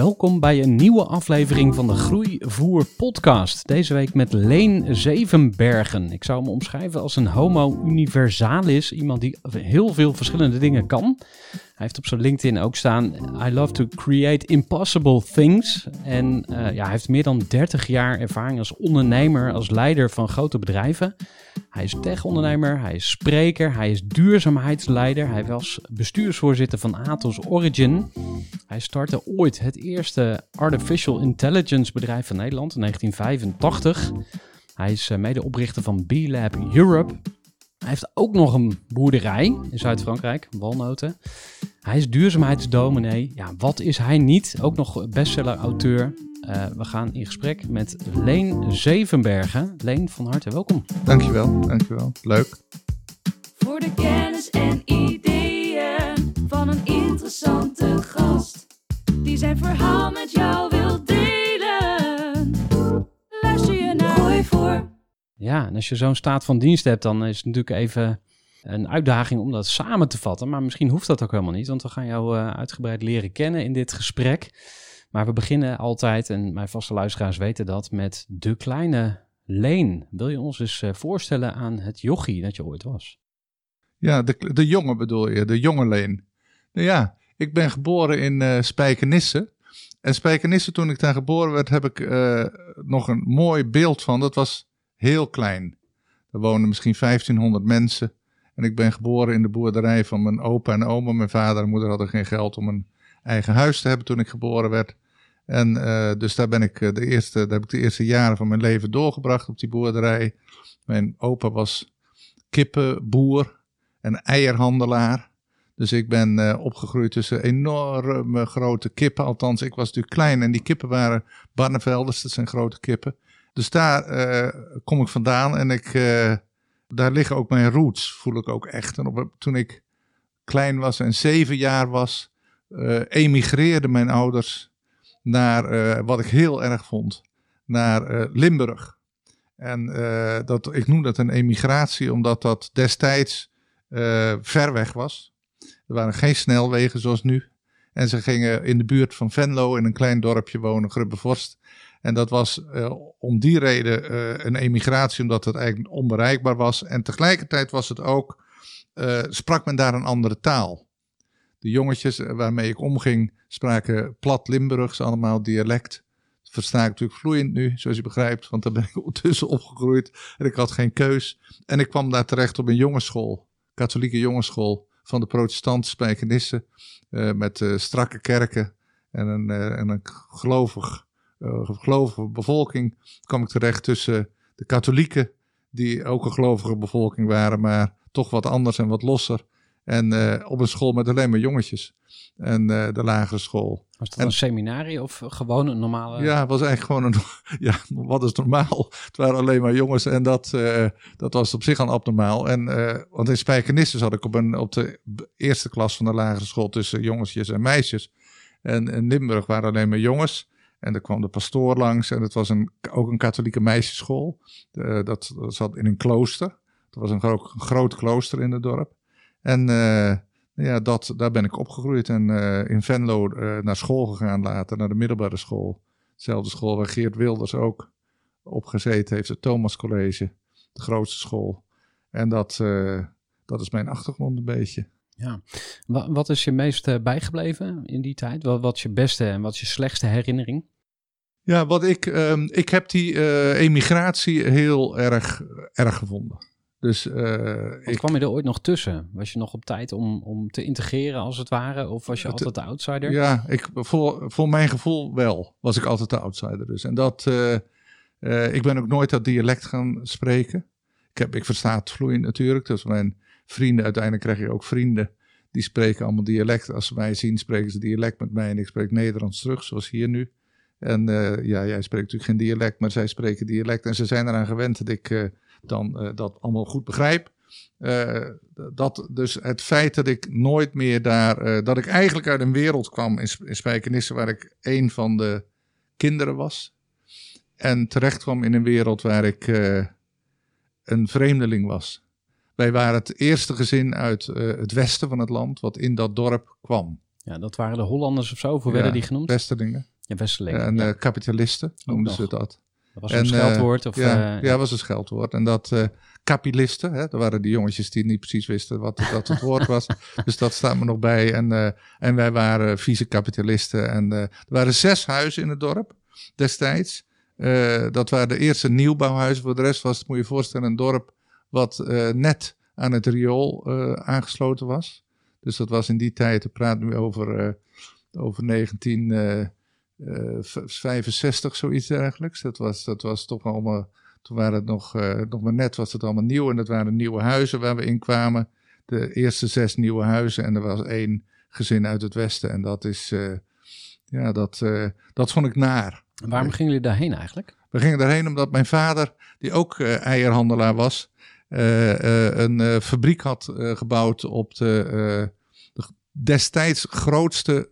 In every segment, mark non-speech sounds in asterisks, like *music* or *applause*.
Welkom bij een nieuwe aflevering van de Groeivoer podcast. Deze week met Leen Zevenbergen. Ik zou hem omschrijven als een homo universalis. Iemand die heel veel verschillende dingen kan. Hij heeft op zijn LinkedIn ook staan: I love to create impossible things. En uh, ja, hij heeft meer dan 30 jaar ervaring als ondernemer, als leider van grote bedrijven. Hij is tech-ondernemer, hij is spreker, hij is duurzaamheidsleider. Hij was bestuursvoorzitter van Atos Origin. Hij startte ooit het eerste artificial intelligence bedrijf van Nederland in 1985. Hij is medeoprichter van B-Lab Europe. Hij heeft ook nog een boerderij in Zuid-Frankrijk, walnoten. Hij is duurzaamheidsdominee. Ja, wat is hij niet? Ook nog bestseller-auteur. Uh, we gaan in gesprek met Leen Zevenbergen. Leen, van harte welkom. Dankjewel, dankjewel. Leuk. Voor de kennis en ideeën van een interessante gast. Die zijn verhaal met jou wil delen. Luister je naar Gooi voor. Ja, en als je zo'n staat van dienst hebt, dan is het natuurlijk even een uitdaging om dat samen te vatten. Maar misschien hoeft dat ook helemaal niet, want we gaan jou uh, uitgebreid leren kennen in dit gesprek. Maar we beginnen altijd, en mijn vaste luisteraars weten dat, met de kleine Leen. Wil je ons eens uh, voorstellen aan het jochie dat je ooit was? Ja, de, de jongen bedoel je, de jonge Leen. Nou ja, ik ben geboren in uh, Spijkenisse. En Spijkenisse, toen ik daar geboren werd, heb ik nog een mooi beeld van. Dat was heel klein. Er woonden misschien 1500 mensen. En ik ben geboren in de boerderij van mijn opa en oma. Mijn vader en moeder hadden geen geld om een eigen huis te hebben toen ik geboren werd. En uh, dus daar ben ik de eerste, daar heb ik de eerste jaren van mijn leven doorgebracht op die boerderij. Mijn opa was kippenboer en eierhandelaar. Dus ik ben uh, opgegroeid tussen enorme grote kippen. Althans, ik was natuurlijk klein en die kippen waren Barnevelders, dat zijn grote kippen. Dus daar kom ik vandaan en ik, daar liggen ook mijn roots, voel ik ook echt. En op, toen ik klein was en zeven jaar was, uh, emigreerden mijn ouders naar, wat ik heel erg vond, naar Limburg. En dat, ik noem dat een emigratie, omdat dat destijds ver weg was. Er waren geen snelwegen zoals nu. En ze gingen in de buurt van Venlo in een klein dorpje wonen, Grubbevorst. En dat was uh, om die reden uh, een emigratie, omdat het eigenlijk onbereikbaar was. En tegelijkertijd was het ook, uh, sprak men daar een andere taal. De jongetjes waarmee ik omging spraken plat Limburgs, allemaal dialect. Dat versta ik natuurlijk vloeiend nu, zoals je begrijpt, want daar ben ik *laughs* ondertussen opgegroeid. En ik had geen keus. En ik kwam daar terecht op een jongensschool, katholieke jongensschool van de protestantse spijkenissen. met strakke kerken en een, en een gelovig gelovige bevolking kwam ik terecht tussen de katholieken, die ook een gelovige bevolking waren, maar toch wat anders en wat losser. En uh, op een school met alleen maar jongetjes. En uh, de lagere school. Was dat en, een seminarie of gewoon een normale? Ja, het was eigenlijk gewoon een. *laughs* Ja, wat is normaal? Het waren alleen maar jongens en dat, uh, dat was op zich al abnormaal. En, want in Spijkenisse zat ik op, een, op de eerste klas van de lagere school tussen jongetjes en meisjes. En in Limburg waren alleen maar jongens. En er kwam de pastoor langs en het was een, ook een katholieke meisjesschool. Uh, dat, dat, zat in een klooster. Het was een groot, klooster in het dorp. En uh, ja, dat, daar ben ik opgegroeid en uh, in Venlo naar school gegaan later, naar de middelbare school. Dezelfde school waar Geert Wilders ook op gezeten heeft, het Thomas College, de grootste school. En dat, dat is mijn achtergrond een beetje. Ja, wat is je meest bijgebleven in die tijd? Wat, wat is je beste en wat is je slechtste herinnering? Ja, wat ik, um, ik heb die uh, emigratie heel erg, erg gevonden. Dus, uh, ik, kwam je er ooit nog tussen? Was je nog op tijd om, om te integreren als het ware? Of was je altijd de outsider? Ja, ik, voor, voor mijn gevoel wel. Was ik altijd de outsider dus. En dat, uh, ik ben ook nooit dat dialect gaan spreken. Ik, heb, ik versta het vloeiend natuurlijk. Dus mijn vrienden, uiteindelijk krijg je ook vrienden. Die spreken allemaal dialect. Als ze mij zien, spreken ze dialect met mij. En ik spreek Nederlands terug, zoals hier nu. En uh, ja, jij spreekt natuurlijk geen dialect, maar zij spreken dialect. En ze zijn eraan gewend dat ik uh, dan uh, dat allemaal goed begrijp. dat, dus het feit dat ik nooit meer daar, dat ik eigenlijk uit een wereld kwam in, in Spijkenisse waar ik een van de kinderen was. En terecht kwam in een wereld waar ik een vreemdeling was. Wij waren het eerste gezin uit het westen van het land wat in dat dorp kwam. Ja, dat waren de Hollanders of zo, hoe werden die genoemd? Westerlingen. Ja, Westerlingen. En ja. kapitalisten noemden ze dat. Dat was een scheldwoord? Of, ja, ja, was een scheldwoord. En dat kapilisten, hè, dat waren die jongetjes die niet precies wisten wat dat het woord was. *laughs* dus dat staat me nog bij. En, uh, en wij waren vieze kapitalisten. En er waren zes huizen in het dorp destijds. dat waren de eerste nieuwbouwhuizen. Voor de rest was het, moet je je voorstellen, een dorp wat net aan het riool aangesloten was. Dus dat was in die tijd, we praten nu over, over 19... Uh, 65, zoiets dergelijks. Dat was, dat was toch allemaal, toen waren het nog, nog maar net was het allemaal nieuw en dat waren nieuwe huizen waar we in kwamen. De eerste zes nieuwe huizen en er was één gezin uit het westen en dat is, uh, ja, dat, uh, dat vond ik naar. En waarom gingen jullie daarheen eigenlijk? We gingen daarheen omdat mijn vader, die ook eierhandelaar was, een fabriek had gebouwd op de, de destijds grootste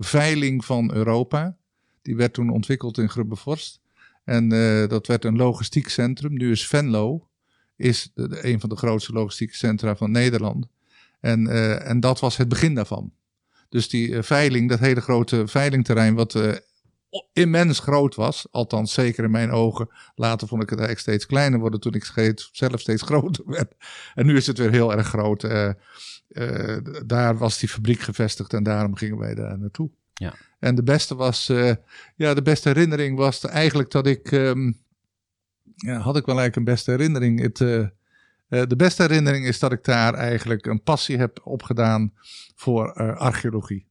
veiling van Europa. Die werd toen ontwikkeld in Grubbevorst. En dat werd een logistiek centrum. Nu is Venlo is een van de grootste logistieke centra van Nederland. En, en dat was het begin daarvan. Dus die veiling, dat hele grote veilingterrein, wat immens groot was, althans zeker in mijn ogen. Later vond ik het eigenlijk steeds kleiner worden toen ik zelf steeds *laughs* groter werd. En nu is het weer heel erg groot. daar was die fabriek gevestigd en daarom gingen wij daar naartoe. Ja. En de beste was, uh, ja, de beste herinnering was eigenlijk dat ik, um, ja, had ik wel eigenlijk een beste herinnering. Het, de beste herinnering is dat ik daar eigenlijk een passie heb opgedaan voor archeologie.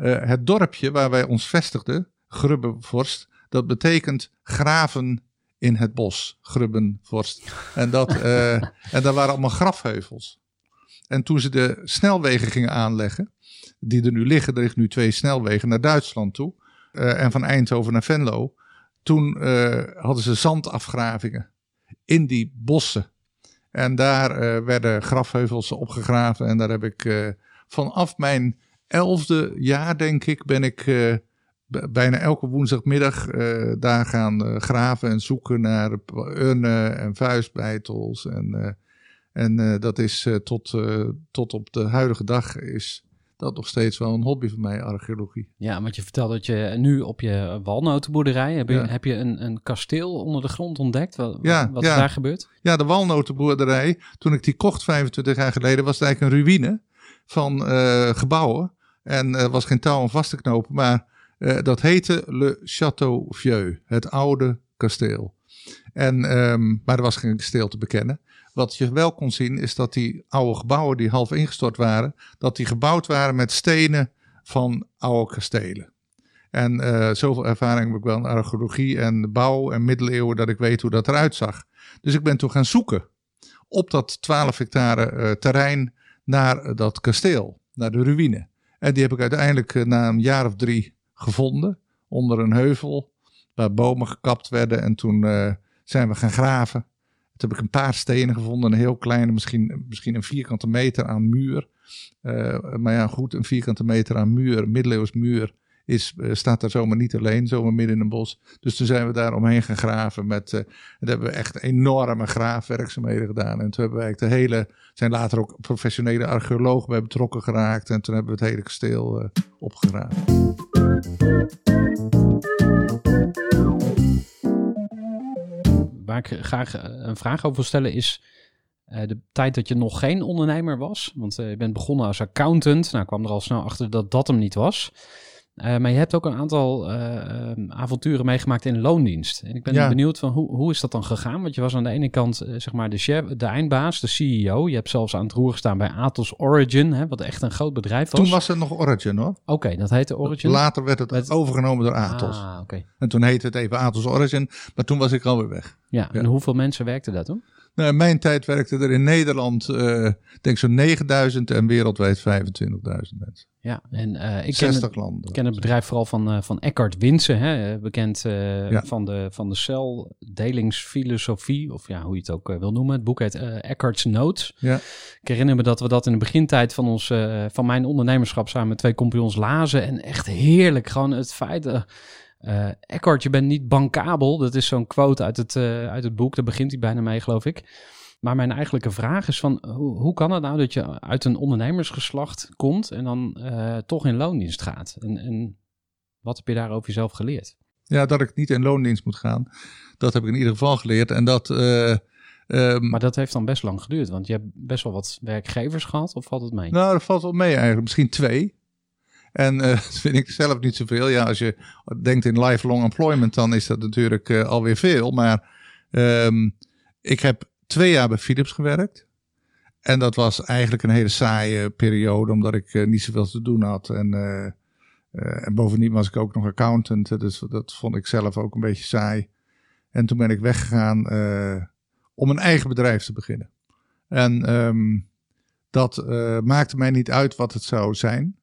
het dorpje waar wij ons vestigden, Grubbenvorst, dat betekent graven in het bos, Grubbenvorst. En, dat, *laughs* en daar waren allemaal grafheuvels. En toen ze de snelwegen gingen aanleggen, die er nu liggen. Er liggen nu twee snelwegen naar Duitsland toe. Uh, en van Eindhoven naar Venlo. Toen uh, hadden ze zandafgravingen in die bossen. En daar uh, werden grafheuvels opgegraven. En daar heb ik vanaf mijn elfde jaar, denk ik, ben ik bijna elke woensdagmiddag daar gaan graven en zoeken naar urnen en vuistbeitels. En, en dat is tot, tot op de huidige dag is dat nog steeds wel een hobby van mij, archeologie. Ja, want je vertelt dat je nu op je walnotenboerderij, heb je, ja. heb je een, een kasteel onder de grond ontdekt? Wat, ja, wat ja. is daar gebeurd? Ja, de walnotenboerderij, toen ik die kocht 25 jaar geleden, was het eigenlijk een ruïne van gebouwen. En er was geen touw om vast te knopen, maar uh, dat heette Le Château Vieux, het oude kasteel. En, um, maar er was geen kasteel te bekennen. Wat je wel kon zien is dat die oude gebouwen die half ingestort waren, dat die gebouwd waren met stenen van oude kastelen. En uh, zoveel ervaring heb ik wel in archeologie en bouw en middeleeuwen dat ik weet hoe dat eruit zag. Dus ik ben toen gaan zoeken op dat 12 hectare uh, terrein naar dat kasteel, naar de ruïne. En die heb ik uiteindelijk na een jaar of drie gevonden onder een heuvel waar bomen gekapt werden. En toen zijn we gaan graven. Toen heb ik een paar stenen gevonden, een heel kleine, misschien, misschien een vierkante meter aan muur. Uh, maar ja, goed, een vierkante meter aan muur, middeleeuws muur, is, eh, staat daar zomaar niet alleen, zomaar midden in een bos. Dus toen zijn we daar omheen gaan graven. Met, uh, en hebben we echt enorme graafwerkzaamheden gedaan. En toen hebben we eigenlijk de hele, zijn later ook professionele archeologen bij betrokken geraakt. En toen hebben we het hele kasteel uh, opgegraven. Waar ik graag een vraag over wil stellen is de tijd dat je nog geen ondernemer was. Want je bent begonnen als accountant. Nou, kwam er al snel achter dat dat hem niet was. Uh, maar je hebt ook een aantal avonturen meegemaakt in loondienst. En ik ben ja. benieuwd van hoe, hoe is dat dan gegaan? Want je was aan de ene kant zeg maar de, chef, de eindbaas, de CEO. Je hebt zelfs aan het roer gestaan bij Atos Origin, hè, wat echt een groot bedrijf was. Toen was het nog Origin hoor. Oké, okay, dat heette Origin. Later werd het Met... overgenomen door Atos. Ah, okay. En toen heette het even Atos Origin, maar toen was ik alweer weg. Ja, ja. en hoeveel mensen werkten daar toen? Nou, in mijn tijd werkte er in Nederland, uh, denk zo'n 9000 en wereldwijd 25.000 mensen. Ja, en uh, ik 60 ken het, landen. ken het bedrijf vooral van, uh, van Eckhart Winsen, hè, bekend ja. van, de, van de celdelingsfilosofie, of ja, hoe je het ook wil noemen. Het boek heet Eckhart's Notes. Ja. Ik herinner me dat we dat in de begintijd van, ons, van mijn ondernemerschap samen met twee compagnons lazen. En echt heerlijk, gewoon het feit... Uh, Eckhart, je bent niet bankabel. Dat is zo'n quote uit het, uh, uit het boek. Daar begint hij bijna mee, geloof ik. Maar mijn eigenlijke vraag is van... Hoe, hoe kan het nou dat je uit een ondernemersgeslacht komt... en dan uh, toch in loondienst gaat? En, en wat heb je daar over jezelf geleerd? Ja, dat ik niet in loondienst moet gaan. Dat heb ik in ieder geval geleerd. En dat... Um, maar dat heeft dan best lang geduurd. Want je hebt best wel wat werkgevers gehad. Of valt het mee? Nou, dat valt wel mee eigenlijk. Misschien twee. En uh, *laughs* dat vind ik zelf niet zoveel. Ja, als je denkt in lifelong employment, dan is dat natuurlijk uh, alweer veel. Maar um, ik heb twee jaar bij Philips gewerkt. En dat was eigenlijk een hele saaie periode, omdat ik uh, niet zoveel te doen had. En, en bovendien was ik ook nog accountant, dus dat vond ik zelf ook een beetje saai. En toen ben ik weggegaan om een eigen bedrijf te beginnen. En um, dat maakte mij niet uit wat het zou zijn.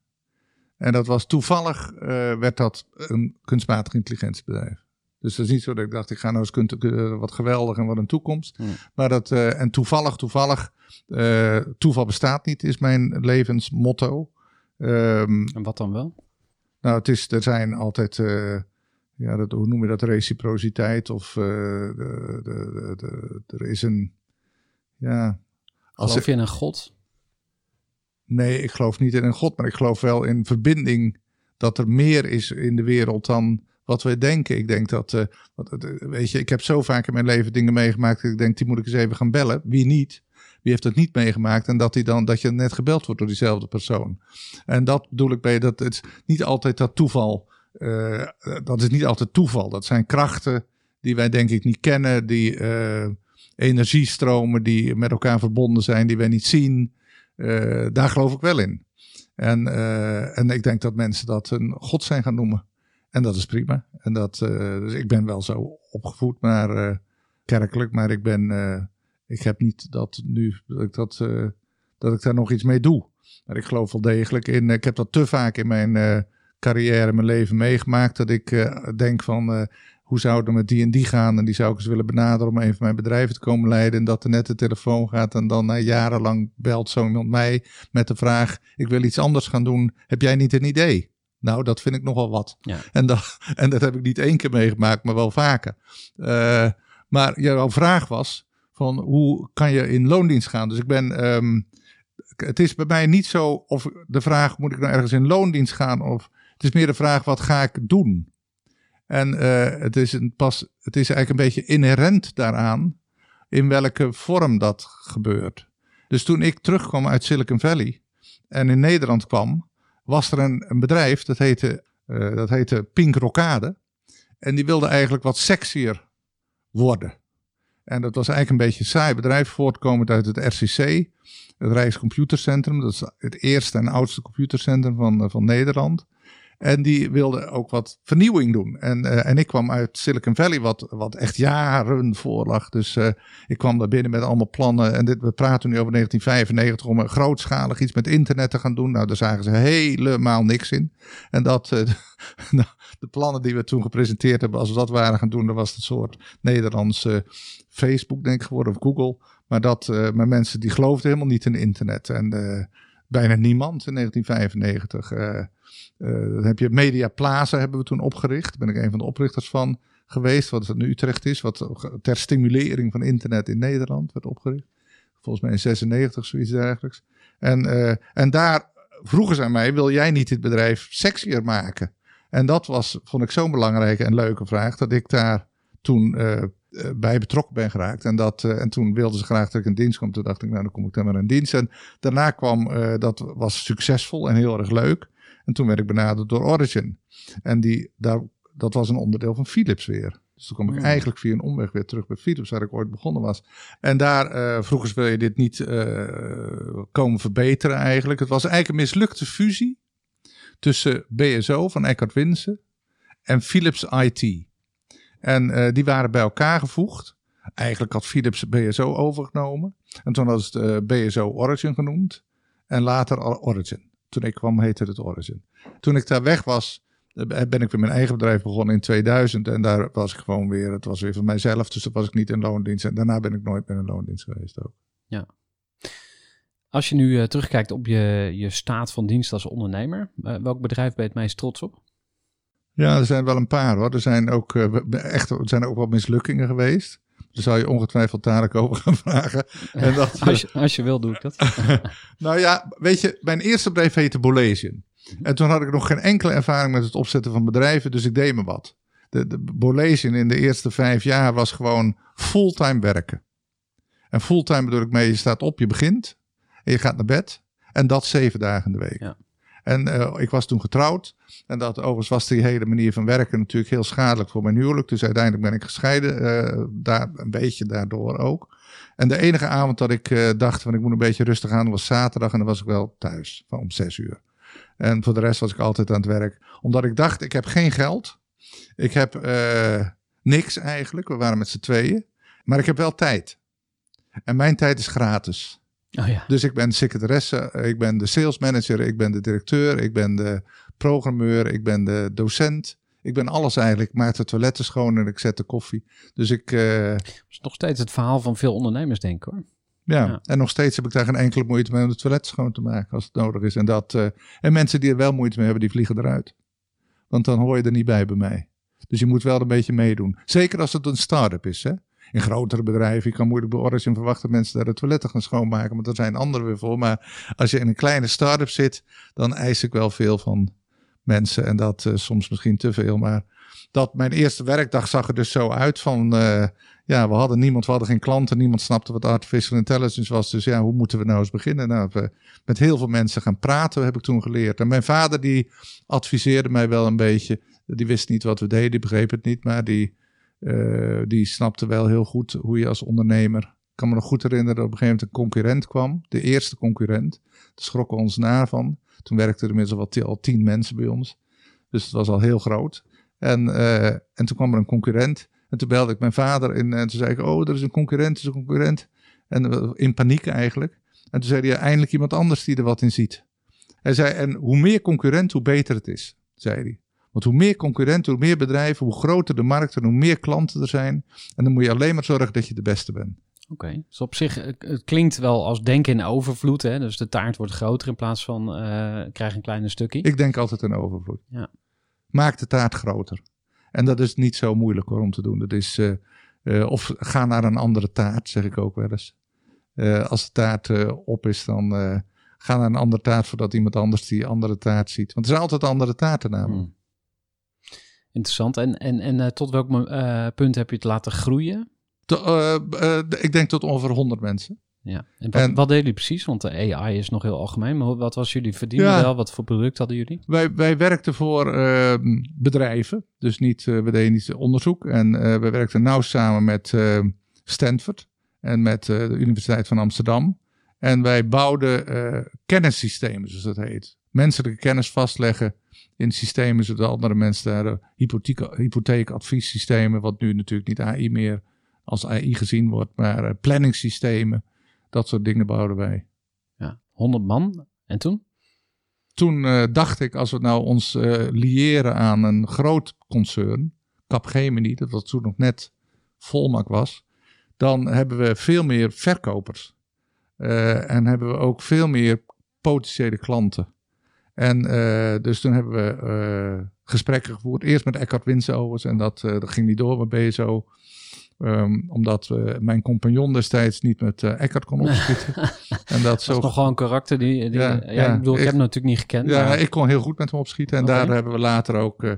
En dat was toevallig, uh, werd dat een kunstmatig intelligentiebedrijf. Dus dat is niet zo dat ik dacht, ik ga nou eens kunt, uh, wat geweldig en wat een toekomst. Hmm. Maar dat, uh, en toevallig, toevallig, toeval bestaat niet, is mijn levensmotto. Um, en wat dan wel? Nou, het is, er zijn altijd, ja, dat, hoe noem je dat, reciprociteit of de, de, de, de, er is een, ja. Als je in een god? Nee, ik geloof niet in een God, maar ik geloof wel in verbinding. Dat er meer is in de wereld dan wat wij denken. Ik denk dat, uh, weet je, ik heb zo vaak in mijn leven dingen meegemaakt. Dat ik denk, die moet ik eens even gaan bellen. Wie niet? Wie heeft het niet meegemaakt? En dat, die dan, dat je net gebeld wordt door diezelfde persoon. En dat bedoel ik bij dat het niet altijd dat toeval. Uh, dat is niet altijd toeval. Dat zijn krachten die wij denk ik niet kennen. Die uh, energiestromen die met elkaar verbonden zijn, die wij niet zien. Uh, daar geloof ik wel in. En, uh, en ik denk dat mensen dat een god zijn gaan noemen. En dat is prima. En dat, uh, dus ik ben wel zo opgevoed, maar kerkelijk, maar ik ben, ik heb niet dat nu, dat ik, dat, dat ik daar nog iets mee doe. Maar ik geloof wel degelijk in, ik heb dat te vaak in mijn carrière, mijn leven meegemaakt, dat ik denk van, hoe zou het met die en die gaan? En die zou ik eens willen benaderen om een van mijn bedrijven te komen leiden. En dat er net de telefoon gaat en dan na jarenlang belt zo iemand mij met de vraag: Ik wil iets anders gaan doen. Heb jij niet een idee? Nou, dat vind ik nogal wat. Ja. En, dat, *laughs* en dat heb ik niet één keer meegemaakt, maar wel vaker. Uh, maar jouw vraag was: van hoe kan je in loondienst gaan? Dus ik ben. Um, het is bij mij niet zo of de vraag: moet ik nou ergens in loondienst gaan? Of het is meer de vraag: wat ga ik doen? En uh, het, is een pas, het is eigenlijk een beetje inherent daaraan in welke vorm dat gebeurt. Dus toen ik terugkwam uit Silicon Valley en in Nederland kwam, was er een, bedrijf dat heette, uh, dat heette Pink Rokade. En die wilde eigenlijk wat sexier worden. En dat was eigenlijk een beetje een saai bedrijf, voortkomend uit het RCC, het Rijkscomputercentrum. Dat is het eerste en oudste computercentrum van, van Nederland. En die wilde ook wat vernieuwing doen. En, uh, en ik kwam uit Silicon Valley, wat, wat echt jaren voor lag. Dus uh, ik kwam daar binnen met allemaal plannen. En dit, we praten nu over 1995 om een grootschalig iets met internet te gaan doen. Nou, daar zagen ze helemaal niks in. En dat, uh, *laughs* nou, de plannen die we toen gepresenteerd hebben, als we dat waren gaan doen, dan was het een soort Nederlandse Facebook, denk ik, geworden, of Google. Maar dat, maar mensen die geloofden helemaal niet in internet. En bijna niemand in 1995. Eh, eh, dan heb je Media Plaza hebben we toen opgericht. Daar ben ik een van de oprichters van geweest. Wat het nu Utrecht is. Wat ter stimulering van internet in Nederland werd opgericht. Volgens mij in 96, zoiets dergelijks. En, eh, en daar vroegen ze aan mij, wil jij niet dit bedrijf sexier maken? En dat was, vond ik zo'n belangrijke en leuke vraag, dat ik daar toen bij betrokken ben geraakt. En, dat, uh, en toen wilden ze graag dat ik in dienst kwam. Toen dacht ik, nou dan kom ik dan maar in dienst. En daarna kwam, dat was succesvol en heel erg leuk. En toen werd ik benaderd door Origin. En die, daar, dat was een onderdeel van Philips weer. Dus toen kwam ik Hmm. eigenlijk via een omweg weer terug bij Philips, waar ik ooit begonnen was. En daar uh, vroegen ze, wil je dit niet uh, komen verbeteren eigenlijk? Het was eigenlijk een mislukte fusie tussen BSO van Eckhard Winsen en Philips IT. En uh, die waren bij elkaar gevoegd. Eigenlijk had Philips BSO overgenomen. En toen was het uh, BSO Origin genoemd. En later Origin. Toen ik kwam heette het Origin. Toen ik daar weg was, ben ik weer mijn eigen bedrijf begonnen in 2000. En daar was ik gewoon weer, het was weer van mijzelf. Dus dat was ik niet in loondienst. En daarna ben ik nooit meer in loondienst geweest ook. Ja. Als je nu terugkijkt op je, je staat van dienst als ondernemer, welk bedrijf ben je het meest trots op? Ja, er zijn wel een paar hoor. Er zijn ook, uh, echt, er zijn ook wel mislukkingen geweest. Daar zou je ongetwijfeld dadelijk over gaan vragen. *laughs* En dat, als, je, als je wil, doe ik dat. *laughs* nou ja, weet je, mijn eerste bedrijf heette Bolesian. En toen had ik nog geen enkele ervaring met het opzetten van bedrijven, dus ik deed me wat. De, de Bolesian in de eerste vijf jaar was gewoon fulltime werken. En fulltime bedoel ik mee, je staat op, je begint en je gaat naar bed. En dat zeven dagen in de week. Ja. En uh, ik was toen getrouwd. En dat overigens was die hele manier van werken natuurlijk heel schadelijk voor mijn huwelijk. Dus uiteindelijk ben ik gescheiden. Uh, daar, een beetje daardoor ook. En de enige avond dat ik uh, dacht van ik moet een beetje rustig aan was zaterdag. En dan was ik wel thuis van om zes uur. En voor de rest was ik altijd aan het werk. Omdat ik dacht, ik heb geen geld. Ik heb uh, niks eigenlijk. We waren met z'n tweeën. Maar ik heb wel tijd. En mijn tijd is gratis. Oh ja. Dus ik ben secretaresse, ik ben de sales manager, ik ben de directeur, ik ben de programmeur, ik ben de docent. Ik ben alles eigenlijk. Ik maak de toiletten schoon en ik zet de koffie. Dus ik... Uh, dat is nog steeds het verhaal van veel ondernemers, denk ik hoor. Ja, ja, en nog steeds heb ik daar geen enkele moeite mee om de toilet schoon te maken als het nodig is. En, dat, uh, en mensen die er wel moeite mee hebben, die vliegen eruit. Want dan hoor je er niet bij bij mij. Dus je moet wel een beetje meedoen. Zeker als het een start-up is. Hè? In grotere bedrijven, je kan moeilijk bij Origin verwachten mensen daar de toiletten gaan schoonmaken. Want daar zijn anderen weer voor. Maar als je in een kleine start-up zit, dan eis ik wel veel van mensen. En dat uh, soms misschien te veel. Maar dat mijn eerste werkdag zag er dus zo uit van... Uh, ja, we hadden niemand, we hadden geen klanten. Niemand snapte wat artificial intelligence was. Dus ja, hoe moeten we nou eens beginnen? Nou, we met heel veel mensen gaan praten, heb ik toen geleerd. En mijn vader die adviseerde mij wel een beetje. Die wist niet wat we deden, die begreep het niet. Maar die, uh, die snapte wel heel goed hoe je als ondernemer... Ik kan me nog goed herinneren dat op een gegeven moment een concurrent kwam. De eerste concurrent. Daar schrokken ons naar van. Toen werkten er inmiddels al, tien mensen bij ons. Dus het was al heel groot. En, uh, en toen kwam er een concurrent. En toen belde ik mijn vader in en toen zei ik, oh, er is een concurrent, er is een concurrent. En in paniek eigenlijk. En toen zei hij, eindelijk iemand anders die er wat in ziet. Hij zei, en hoe meer concurrent, hoe beter het is, zei hij. Want hoe meer concurrenten, hoe meer bedrijven, hoe groter de markt en hoe meer klanten er zijn. En dan moet je alleen maar zorgen dat je de beste bent. Oké, okay. dus op zich, het klinkt wel als denken in overvloed. Hè? Dus de taart wordt groter in plaats van uh, krijg een kleine stukje. Ik denk altijd in overvloed. Ja. Maak de taart groter. En dat is niet zo moeilijk hoor, om te doen. Dat is, uh, uh, of ga naar een andere taart, zeg ik ook wel eens. Als de taart op is, dan ga naar een andere taart voordat iemand anders die andere taart ziet. Want er zijn altijd andere taarten namelijk. Hmm. Interessant. En, en, en tot welk punt heb je het laten groeien? Te, ik denk tot ongeveer 100 mensen. Ja. En wat, en, wat deden jullie precies? Want de AI is nog heel algemeen. Maar wat was jullie verdienmodel? Ja, wat voor product hadden jullie? Wij, wij werkten voor uh, bedrijven. Dus niet, uh, we deden niet onderzoek. En uh, we werkten nauw samen met Stanford. En met de Universiteit van Amsterdam. En wij bouwden kennissystemen, zoals dat heet. Menselijke kennis vastleggen in systemen. Zodat andere mensen daar hypotheek, hypotheekadviessystemen. Wat nu natuurlijk niet AI meer als AI gezien wordt. Maar planningssystemen. Dat soort dingen bouwden wij. Ja, 100 man. En toen? Toen uh, dacht ik, als we nou ons uh, liëren aan een groot concern, Capgemini, dat was toen nog net Volmak was, dan hebben we veel meer verkopers. Uh, en hebben we ook veel meer potentiële klanten. En eh, dus toen hebben we eh, gesprekken gevoerd. Eerst met Eckhart Winsovers en dat, eh, dat ging niet door met BSO. Ehm, omdat eh, mijn compagnon destijds niet met Eckhart kon *laughs* opschieten. en dat Dat zo is nog wel een karakter die... die Ja, ja, ja, ik bedoel, ik, ik- heb hem natuurlijk niet gekend. Ja, maar- ik kon heel goed met hem opschieten. En daar hebben we later ook... eh,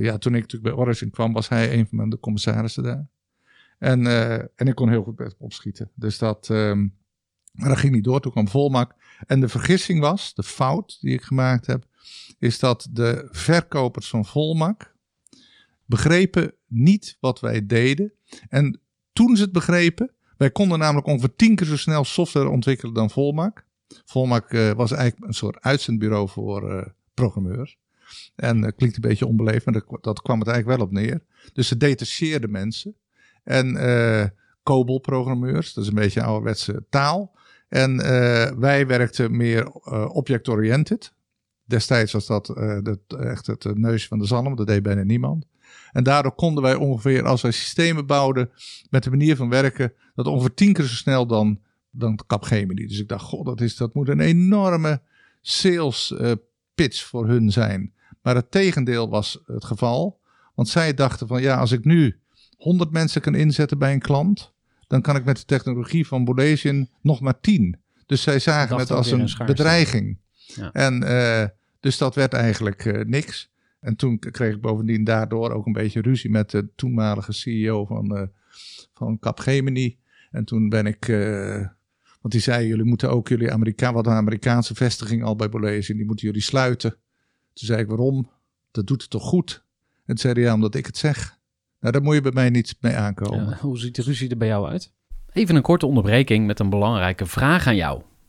ja, toen ik natuurlijk bij Origin kwam, was hij een van de commissarissen daar. En, en ik kon heel goed met hem opschieten. Dus dat... ehm, maar dat ging niet door. Toen kwam Volmak. En de vergissing was, de fout die ik gemaakt heb... is dat de verkopers van Volmak... begrepen niet wat wij deden. En toen ze het begrepen... Wij konden namelijk ongeveer tien keer zo snel software ontwikkelen dan Volmak. Volmak eh, was eigenlijk een soort uitzendbureau voor eh, programmeurs. En dat klinkt een beetje onbeleefd, maar dat, kwam het eigenlijk wel op neer. Dus ze detacheerden mensen. En COBOL-programmeurs, dat is een beetje ouderwetse taal. En wij werkten meer object-oriented. Destijds was dat echt het neusje van de zalm, dat deed bijna niemand. En daardoor konden wij ongeveer, als wij systemen bouwden met de manier van werken, dat ongeveer tien keer zo snel dan, dan Capgemini. Dus ik dacht, god, dat, is, dat moet een enorme sales eh, pitch voor hun zijn. Maar het tegendeel was het geval. Want zij dachten van, ja, als ik nu 100 mensen kan inzetten bij een klant, dan kan ik met de technologie van Bolesian nog maar 10. Dus zij zagen het als een bedreiging. Ja. En eh, dus dat werd eigenlijk eh, niks. En toen kreeg ik bovendien daardoor ook een beetje ruzie met de toenmalige CEO van, eh van Capgemini. En toen ben ik, eh, want die zei, jullie moeten ook jullie Amerika, wat een Amerikaanse vestiging al bij Bolesian, die moeten jullie sluiten. Toen zei ik, waarom? Dat doet het toch goed? En toen zei hij, omdat ik het zeg. Nou, daar moet je bij mij niet mee aankomen. Hoe ziet de ruzie er bij jou uit? Even een korte onderbreking met een belangrijke vraag aan jou.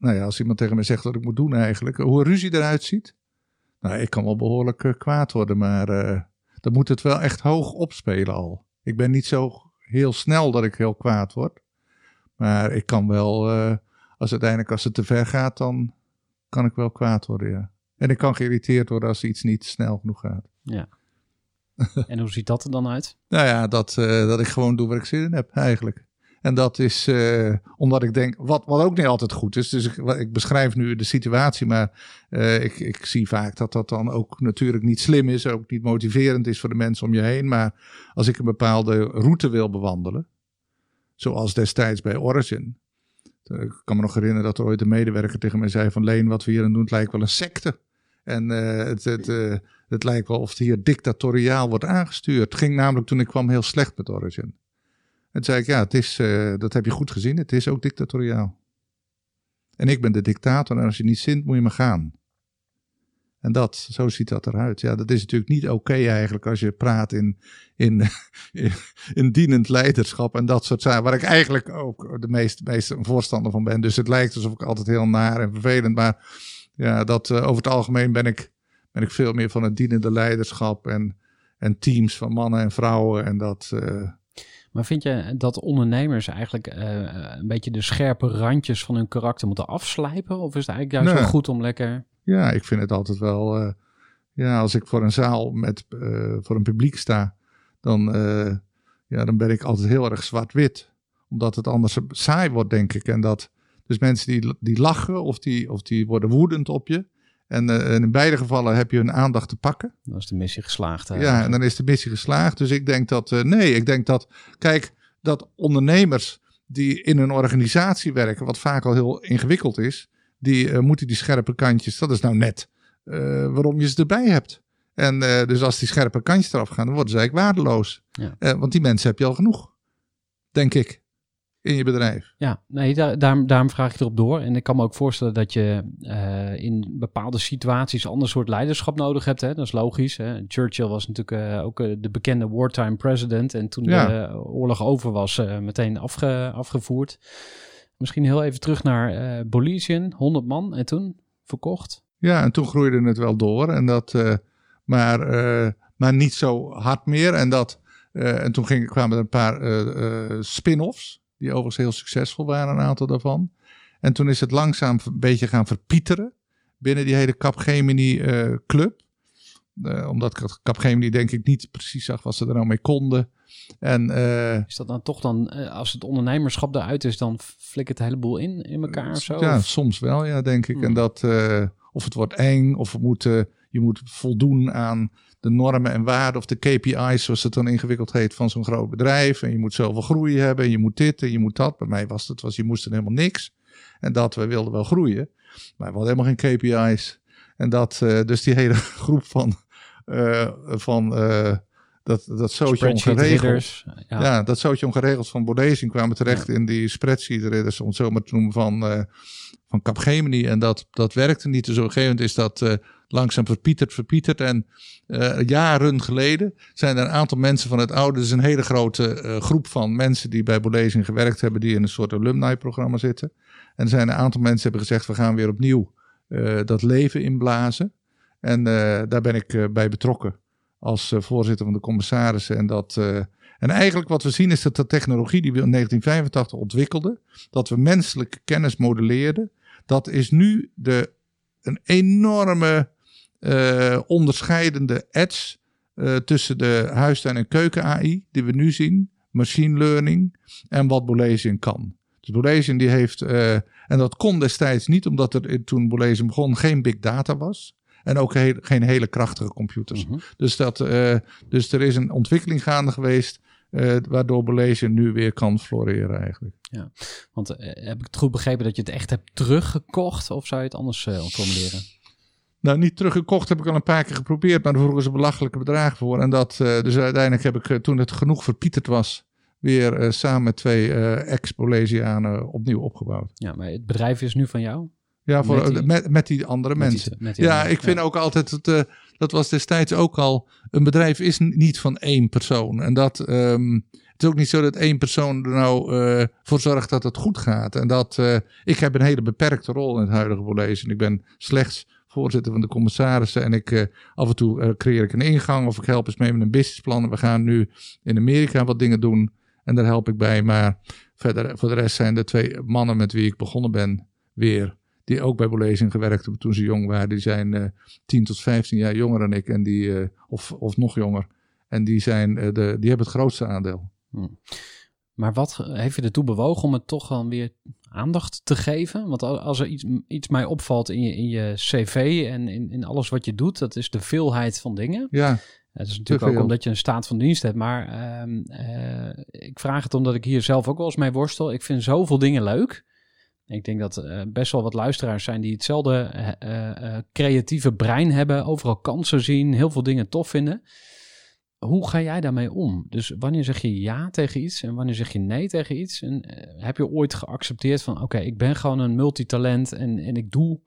Nou ja, als iemand tegen mij zegt wat ik moet doen eigenlijk, hoe een ruzie eruit ziet. Nou, ik kan wel behoorlijk eh, kwaad worden, maar eh, dan moet het wel echt hoog opspelen al. Ik ben niet zo heel snel dat ik heel kwaad word. Maar ik kan wel, eh, als uiteindelijk als het te ver gaat, dan kan ik wel kwaad worden, ja. En ik kan geïrriteerd worden als iets niet snel genoeg gaat. Ja. en hoe ziet dat er dan uit? *laughs* Nou ja, dat, dat ik gewoon doe waar ik zin in heb, eigenlijk. En dat is eh, omdat ik denk, wat, wat ook niet altijd goed is. Dus ik, ik beschrijf nu de situatie, maar eh, ik, ik zie vaak dat dat dan ook natuurlijk niet slim is. Ook niet motiverend is voor de mensen om je heen. Maar als ik een bepaalde route wil bewandelen, zoals destijds bij Origin. eh, Ik kan me nog herinneren dat er ooit een medewerker tegen mij zei van Leen, wat we hier aan doen, het lijkt wel een secte. En het, het, het lijkt wel of het hier dictatoriaal wordt aangestuurd. Het ging namelijk toen ik kwam heel slecht met Origin. En zei ik, ja, het is, eh, dat heb je goed gezien. Het is ook dictatoriaal. En ik ben de dictator en als je niet zint, moet je maar gaan. En dat, zo ziet dat eruit. Ja, dat is natuurlijk niet oké eigenlijk als je praat in, in, *laughs* in, in dienend leiderschap en dat soort zaken. Waar ik eigenlijk ook de meest, meest voorstander van ben. Dus het lijkt alsof ik altijd heel naar en vervelend. Maar ja, dat, eh, over het algemeen ben ik, ben ik veel meer van het dienende leiderschap en, en teams van mannen en vrouwen. En dat, eh, Maar vind je dat ondernemers eigenlijk eh, een beetje de scherpe randjes van hun karakter moeten afslijpen? Of is het eigenlijk juist Nee. wel goed om lekker... Ja, ik vind het altijd wel. eh, ja, als ik voor een zaal met eh, voor een publiek sta, dan, ja, dan ben ik altijd heel erg zwart-wit. Omdat het anders saai wordt, denk ik. En dat, dus mensen die, die lachen of die, of die worden woedend op je. En, eh, en in beide gevallen heb je hun aandacht te pakken. Dan is de missie geslaagd. eh. Ja, en dan is de missie geslaagd. Dus ik denk dat, eh, nee, ik denk dat, kijk, dat ondernemers die in een organisatie werken, wat vaak al heel ingewikkeld is, die eh, moeten die scherpe kantjes, dat is nou net waarom je ze erbij hebt. En dus als die scherpe kantjes eraf gaan, dan worden ze eigenlijk waardeloos. Ja. Want die mensen heb je al genoeg, denk ik, in je bedrijf. Ja, nee, daar, daarom, daarom vraag ik erop door. En ik kan me ook voorstellen dat je eh, in bepaalde situaties ander soort leiderschap nodig hebt. Hè? Dat is logisch. Hè? Churchill was natuurlijk eh, ook eh, de bekende wartime president. En toen Ja. de oorlog over was, meteen afge, afgevoerd. Misschien heel even terug naar Bolivien, 100 man. En toen verkocht. Ja, en toen groeide het wel door. En dat, maar, maar niet zo hard meer. En, dat, en toen ging, kwamen er een paar spin-offs. Die overigens heel succesvol waren, een aantal daarvan. En toen is het langzaam een beetje gaan verpieteren. Binnen die hele Capgemini eh, club. Eh, omdat Capgemini denk ik niet precies zag wat ze er nou mee konden. En eh, Is dat dan toch dan, als het ondernemerschap eruit is, dan flikkert het heleboel in, in elkaar of zo? Ja, Of- soms wel, ja, denk ik. Hmm. En dat, eh, of het wordt eng, of we moeten, je moet voldoen aan de normen en waarden, of de KPI's, zoals het dan ingewikkeld heet, van zo'n groot bedrijf. En je moet zoveel groei hebben, en je moet dit en je moet dat. Bij mij was het, was, je moest er helemaal niks. En dat, we wilden wel groeien, maar we hadden helemaal geen KPI's. En dat, eh, dus die hele *laughs* groep van, eh, van eh, dat, dat zootje ongeregeld. Ja. Ja, dat zootje ongeregeld van Bodezing kwamen terecht in die spreadsheet ridders, om het zo maar te noemen, van, van Capgemini. En dat, dat werkte niet. Dus op een gegeven moment is dat langzaam verpieterd, verpieterd. En eh, jaren geleden zijn er een aantal mensen van het oude, dus een hele grote eh, groep van mensen die bij Bodezing gewerkt hebben, die in een soort alumni-programma zitten. En er zijn een aantal mensen hebben gezegd, we gaan weer opnieuw eh, dat leven inblazen. En daar ben ik bij betrokken als voorzitter van de commissarissen. En, dat, en eigenlijk wat we zien is dat de technologie die we in 1985 ontwikkelden, dat we menselijke kennis modelleerden, dat is nu de, een enorme onderscheidende edge eh, tussen de huistuin- en keuken-AI die we nu zien, machine learning en wat Bolesian kan. Dus Bolesian die heeft, eh, en dat kon destijds niet omdat er toen Bolesian begon geen big data was. En ook heel- geen hele krachtige computers. Mhm. Dus, dat, eh, dus er is een ontwikkeling gaande geweest. eh, waardoor Bolesian nu weer kan floreren eigenlijk. Want eh, heb ik het goed begrepen dat je het echt hebt teruggekocht? Of zou je het anders eh, formuleren? Nou, niet teruggekocht heb ik al een paar keer geprobeerd, maar daar vroegen ze belachelijke bedragen voor. En dat, eh, dus uiteindelijk heb ik, eh, toen het genoeg verpieterd was, weer eh, samen met twee ex-Bolesianen opnieuw opgebouwd. Ja, maar het bedrijf is nu van jou? Ja, voor, Met met, die- met, die andere Met mensen. die Ja, andere- ik vind ook altijd, dat, eh, dat was destijds ook al, een bedrijf is niet van één persoon. En dat, ehm, het is ook niet zo dat één persoon er nou voor zorgt dat het goed gaat. En dat, ik heb een hele beperkte rol in het huidige Bolezen. Ik ben slechts voorzitter van de commissarissen en ik, eh, af en toe eh, creëer ik een ingang of ik help eens mee met een businessplan. We gaan nu in Amerika wat dingen doen en daar help ik bij. Maar verder, voor de rest zijn de twee mannen met wie ik begonnen ben weer die ook bij Bolezing gewerkt hebben toen ze jong waren. Die zijn eh 10 tot 15 jaar jonger dan ik. En die, of, of nog jonger. En die, zijn, de, die hebben het grootste aandeel. Maar wat heeft je ertoe bewogen om het toch dan weer aandacht te geven? Want al- als er iets, iets mij opvalt in je, in je cv en in, in alles wat je doet, dat is de veelheid van dingen. Ja, Het is natuurlijk ook omdat je een staat van dienst hebt. Maar ehm, eh, ik vraag het omdat ik hier zelf ook wel eens mee worstel. Ik vind zoveel dingen leuk. Ik denk dat eh, best wel wat luisteraars zijn die hetzelfde eh, creatieve brein hebben. Overal kansen zien, heel veel dingen tof vinden. Hoe ga jij daarmee om? Dus wanneer zeg je ja tegen iets en wanneer zeg je nee tegen iets? En eh, heb je ooit geaccepteerd van oké, ik ben gewoon een multitalent en, en ik doe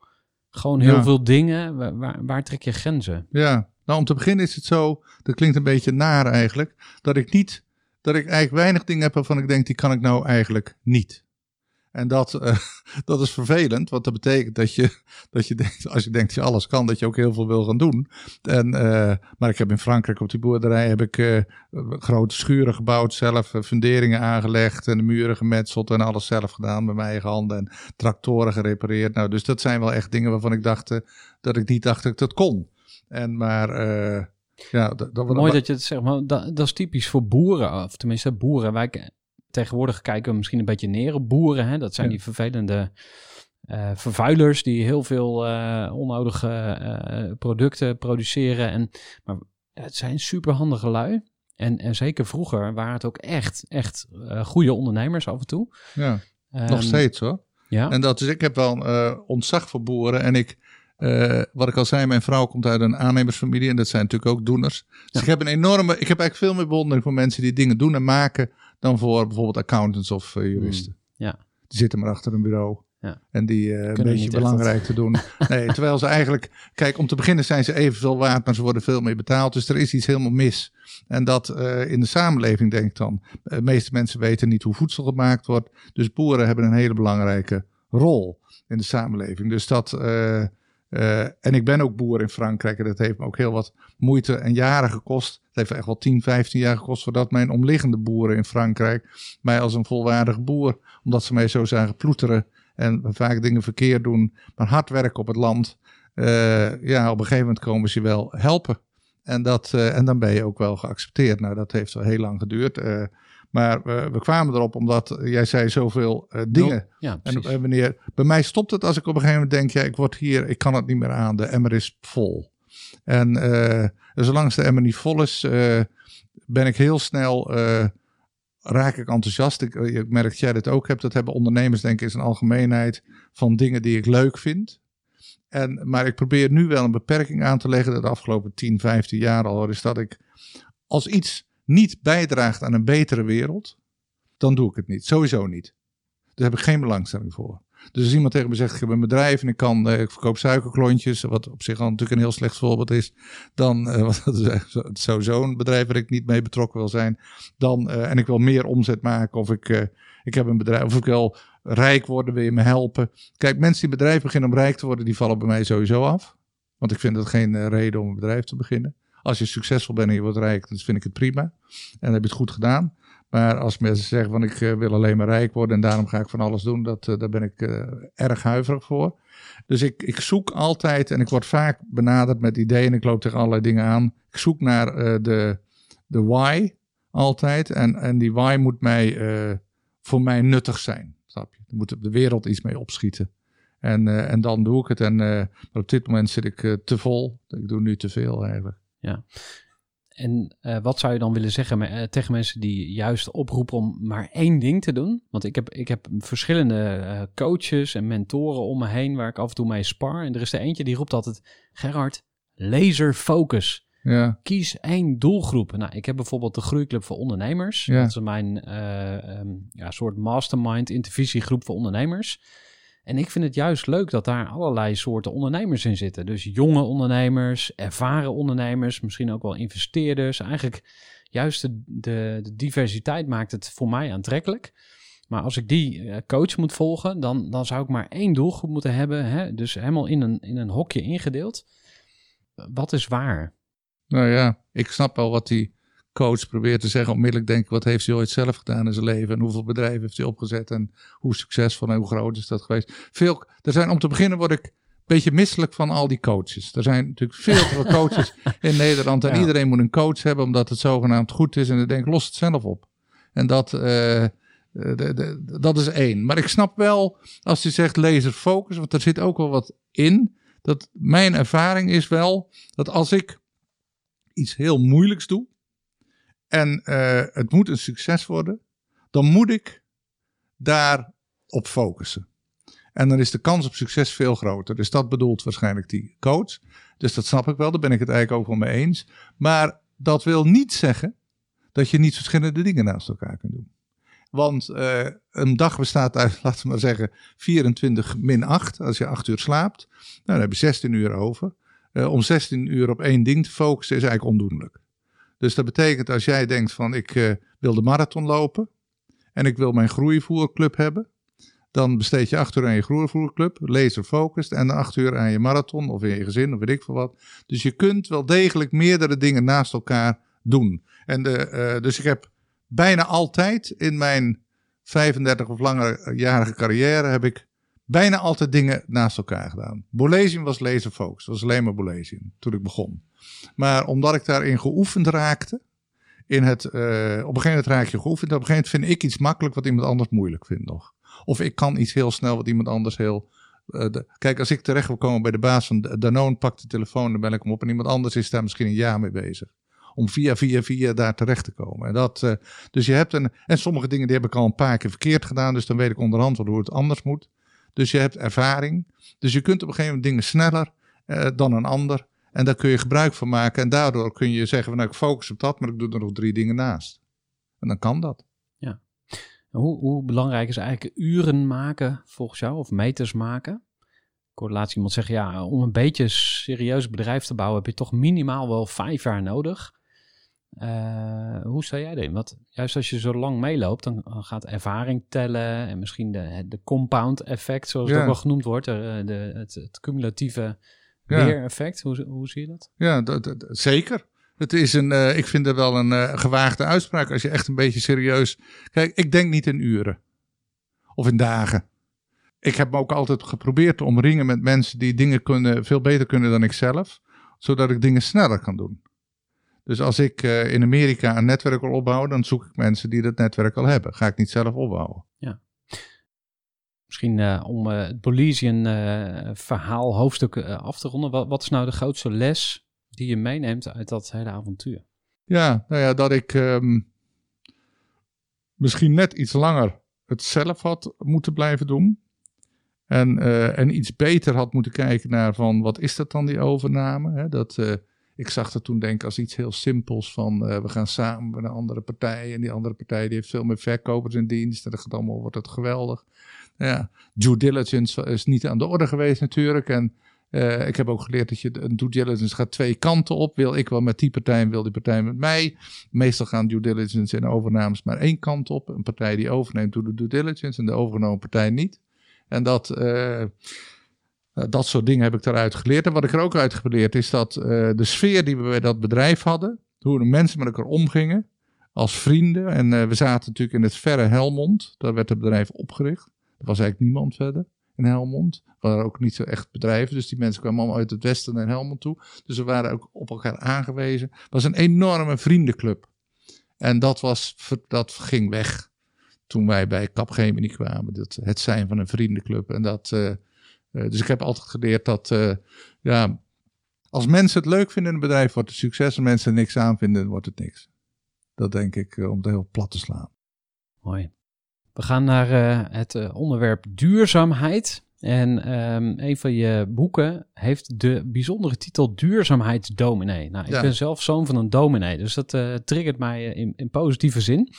gewoon heel Ja. veel dingen. Waar, waar, waar trek je grenzen? ja. Nou, om te beginnen is het zo, dat klinkt een beetje naar eigenlijk, dat ik niet, dat ik eigenlijk weinig dingen heb waarvan ik denk, die kan ik nou eigenlijk niet. En dat, eh, *laughs* dat is vervelend, want dat betekent dat je, *laughs* dat je denkt, als je denkt dat je alles kan, dat je ook heel veel wil gaan doen. En, eh, maar ik heb in Frankrijk op die boerderij heb ik eh, grote schuren gebouwd, zelf funderingen aangelegd en de muren gemetseld en alles zelf gedaan met mijn eigen handen en tractoren gerepareerd. Nou, dus dat zijn wel echt dingen waarvan ik dacht dat ik niet dacht dat ik dat kon. En maar, ja, dat, dat, Mooi dat je het zegt, maar dat, dat is typisch voor boeren, of tenminste boeren. Wij tegenwoordig kijken we misschien een beetje neer op boeren. Hè? Dat zijn Ja. die vervelende eh, vervuilers die heel veel eh, onnodige eh, producten produceren. En, maar het zijn superhandige lui. En, en zeker vroeger waren het ook echt, echt goede ondernemers af en toe. ja, nog Ehm, steeds hoor. Ja, En dat is, ik heb wel ontzag voor boeren. En ik, wat ik al zei, mijn vrouw komt uit een aannemersfamilie en dat zijn natuurlijk ook doeners. Dus Ja. ik heb een enorme, ik heb eigenlijk veel meer bewondering voor mensen die dingen doen en maken dan voor bijvoorbeeld accountants of eh, juristen. ja. Die zitten maar achter een bureau. Ja. En die eh, een beetje belangrijk te doen. *laughs* Nee, terwijl ze eigenlijk... Kijk, om te beginnen zijn ze evenveel waard, maar ze worden veel meer betaald. Dus er is iets helemaal mis. En dat eh, in de samenleving, denk ik dan. De meeste mensen weten niet hoe voedsel gemaakt wordt. Dus boeren hebben een hele belangrijke rol in de samenleving. Dus dat... en ik ben ook boer in Frankrijk en dat heeft me ook heel wat moeite en jaren gekost. Het heeft echt wel 10, 15 jaar gekost voordat mijn omliggende boeren in Frankrijk mij als een volwaardig boer, omdat ze mij zo zagen ploeteren en vaak dingen verkeerd doen, maar hard werken op het land. eh, ja, op een gegeven moment komen ze je wel helpen. En, dat, eh, en dan ben je ook wel geaccepteerd. Nou, dat heeft wel heel lang geduurd. eh, maar we, kwamen erop omdat jij zei zoveel dingen. Ja, En wanneer, bij mij stopt het als ik op een gegeven moment denk, ja, ik word hier, ik kan het niet meer aan, de emmer is vol. En eh, zolang de emmer niet vol is, eh, ben ik heel snel, eh, raak ik enthousiast. Ik, eh, merk dat jij dit ook hebt, dat hebben ondernemers denk ik in zijn algemeenheid van dingen die ik leuk vind. En, maar ik probeer nu wel een beperking aan te leggen, de afgelopen 10, 15 jaar al, is dat ik als iets niet bijdraagt aan een betere wereld, dan doe ik het niet. Sowieso niet. Daar heb ik geen belangstelling voor. Dus als iemand tegen me zegt, ik heb een bedrijf en ik, kan, eh, ik verkoop suikerklontjes, wat op zich al natuurlijk een heel slecht voorbeeld is, dan, eh, *laughs* want dat is sowieso een bedrijf waar ik niet mee betrokken wil zijn, dan, eh, en ik wil meer omzet maken of ik, ik heb een bedrijf, of ik wil rijk worden, wil je me helpen. Kijk, mensen die bedrijf beginnen om rijk te worden, die vallen bij mij sowieso af. Want ik vind dat geen reden om een bedrijf te beginnen. Als je succesvol bent en je wordt rijk, dan vind ik het prima. En dan heb je het goed gedaan. Maar als mensen zeggen van ik eh, wil alleen maar rijk worden en daarom ga ik van alles doen, dat, eh, daar ben ik eh, erg huiverig voor. Dus ik, ik zoek altijd en ik word vaak benaderd met ideeën ik loop tegen allerlei dingen aan. Ik zoek naar de, de why altijd en, en die why moet mij, voor mij nuttig zijn. Snap je? Er moet de wereld iets mee opschieten. En, en dan doe ik het. En, op dit moment zit ik te vol. Ik doe nu te veel eigenlijk. En eh, wat zou je dan willen zeggen eh, tegen mensen die juist oproepen om maar één ding te doen? Want ik heb, ik heb verschillende eh, coaches en mentoren om me heen waar ik af en toe mee spar. En er is er eentje die roept altijd, Gerard, laser focus. Ja, Kies één doelgroep. Nou, ik heb bijvoorbeeld de Groeiclub voor Ondernemers. Ja. Dat is mijn eh, ehm, ja, soort mastermind intervisiegroep voor ondernemers. En ik vind het juist leuk dat daar allerlei soorten ondernemers in zitten. Dus jonge ondernemers, ervaren ondernemers, misschien ook wel investeerders. Eigenlijk juist de, de, diversiteit maakt het voor mij aantrekkelijk. Maar als ik die eh, coach moet volgen, dan, dan zou ik maar één doelgroep moeten hebben. Hè? Dus helemaal in een, in een hokje ingedeeld. Wat is waar? nou ja, ik snap wel wat die coach probeert te zeggen. Onmiddellijk denk ik, wat heeft hij ooit zelf gedaan in zijn leven? En hoeveel bedrijven heeft hij opgezet? En hoe succesvol en hoe groot is dat geweest? Veel, er zijn, om te beginnen word ik een beetje misselijk van al die coaches. Er zijn natuurlijk veel te veel coaches *laughs* in Nederland. En Ja. iedereen moet een coach hebben omdat het zogenaamd goed is. En dan denk ik, los het zelf op. En dat, eh, eh, de, de, dat is één. Maar ik snap wel, als je zegt laser focus, want er zit ook wel wat in. Dat mijn ervaring is wel, dat als ik iets heel moeilijks doe en eh, het moet een succes worden, dan moet ik daarop focussen. En dan is de kans op succes veel groter. Dus dat bedoelt waarschijnlijk die coach. Dus dat snap ik wel, daar ben ik het eigenlijk ook wel mee eens. Maar dat wil niet zeggen dat je niet verschillende dingen naast elkaar kunt doen. Want eh, een dag bestaat uit, *laughs* laten we maar zeggen, 24 min 8. Als je 8 uur slaapt, nou, dan heb je 16 uur over. Eh, om 16 uur op één ding te focussen is eigenlijk ondoenlijk. Dus dat betekent als jij denkt van ik eh, wil de marathon lopen en ik wil mijn groeivoerclub hebben, dan besteed je acht uur aan je groeivoerclub, laser focused, en acht uur aan je marathon of in je gezin of weet ik veel wat. Dus je kunt wel degelijk meerdere dingen naast elkaar doen. En de, eh, dus ik heb bijna altijd in mijn 35 of langerjarige carrière heb ik bijna altijd dingen naast elkaar gedaan. Bolesium was laser focused, dat was alleen maar Bolesium toen ik begon. Maar omdat ik daarin geoefend raakte, in het, eh, op een gegeven moment raak je geoefend, op een gegeven moment vind ik iets makkelijk wat iemand anders moeilijk vindt nog. Of ik kan iets heel snel wat iemand anders heel... eh, kijk, als ik terecht wil komen bij de baas van Danone, pak de telefoon, dan bel ik hem op en iemand anders is daar misschien een jaar mee bezig. Om via, via, via daar terecht te komen. En dat, eh, dus je hebt een, en sommige dingen die heb ik al een paar keer verkeerd gedaan, dus dan weet ik onderhand wel hoe het anders moet. Dus je hebt ervaring. Dus je kunt op een gegeven moment dingen sneller dan een ander. En daar kun je gebruik van maken. En daardoor kun je zeggen, van, nou, ik focus op dat, maar ik doe er nog drie dingen naast. En dan kan dat. Hoe, hoe belangrijk is eigenlijk uren maken volgens jou, of meters maken? Ik hoorde laatst iemand zeggen, ja, om een beetje serieus bedrijf te bouwen heb je toch minimaal wel vijf jaar nodig. Eh, hoe sta jij erin? Want juist als je zo lang meeloopt, dan gaat ervaring tellen en misschien de, de compound effect, zoals het Ja. ook wel genoemd wordt, de, de, het, het cumulatieve Ja. weereffect. Hoe, hoe zie je dat? Ja, dat, dat- zeker. Het is een, eh, ik vind het wel een eh, gewaagde uitspraak als je echt een beetje serieus. Kijk, ik denk niet in uren of in dagen. Ik heb me ook altijd geprobeerd te omringen met mensen die dingen kunnen, veel beter kunnen dan ik zelf, zodat ik dingen sneller kan doen. Dus als ik eh, in Amerika een netwerk wil opbouwen, dan zoek ik mensen die dat netwerk al hebben. Ga ik niet zelf opbouwen. Misschien eh, om eh, het Bolesian eh, verhaal hoofdstuk af te ronden. Wat, is nou de grootste les die je meeneemt uit dat hele avontuur? Ja, nou ja, dat ik ehm, misschien net iets langer het zelf had moeten blijven doen. En, en iets beter had moeten kijken naar van wat is dat dan die overname? Hè? Dat, ik zag dat toen denken als iets heel simpels van we gaan samen met een andere partij. En die andere partij die heeft veel meer verkopers in dienst. En dat gaat allemaal, wordt het geweldig. Ja, due diligence is niet aan de orde geweest natuurlijk. En eh, ik heb ook geleerd dat je een due diligence gaat twee kanten op. Wil ik wel met die partij en wil die partij met mij. Meestal gaan due diligence en overnames maar één kant op. Een partij die overneemt doet de due diligence en de overgenomen partij niet. En dat, eh, eh, dat soort dingen heb ik daaruit geleerd. En wat ik er ook uit geleerd is dat de sfeer die we bij dat bedrijf hadden. Hoe de mensen met elkaar omgingen. Als vrienden. En we zaten natuurlijk in het verre Helmond. Daar werd het bedrijf opgericht. Er was eigenlijk niemand verder in Helmond. Er waren ook niet zo echt bedrijven. Dus die mensen kwamen allemaal uit het westen naar Helmond toe. Dus we waren ook op elkaar aangewezen. Het was een enorme vriendenclub. En dat, was, dat ging weg toen wij bij Capgemini kwamen. Dat, het zijn van een vriendenclub. En dat, eh, eh, dus ik heb altijd geleerd dat eh, ja, als mensen het leuk vinden in een bedrijf, wordt het succes. Als mensen er niks aan vinden, wordt het niks. Dat denk ik om het heel plat te slaan. Mooi. We gaan naar eh, het eh, onderwerp duurzaamheid. En ehm, een van je boeken heeft de bijzondere titel Duurzaamheidsdominee. Nou, ik Ja. ben zelf zoon van een dominee, dus dat eh, triggert mij in, in positieve zin.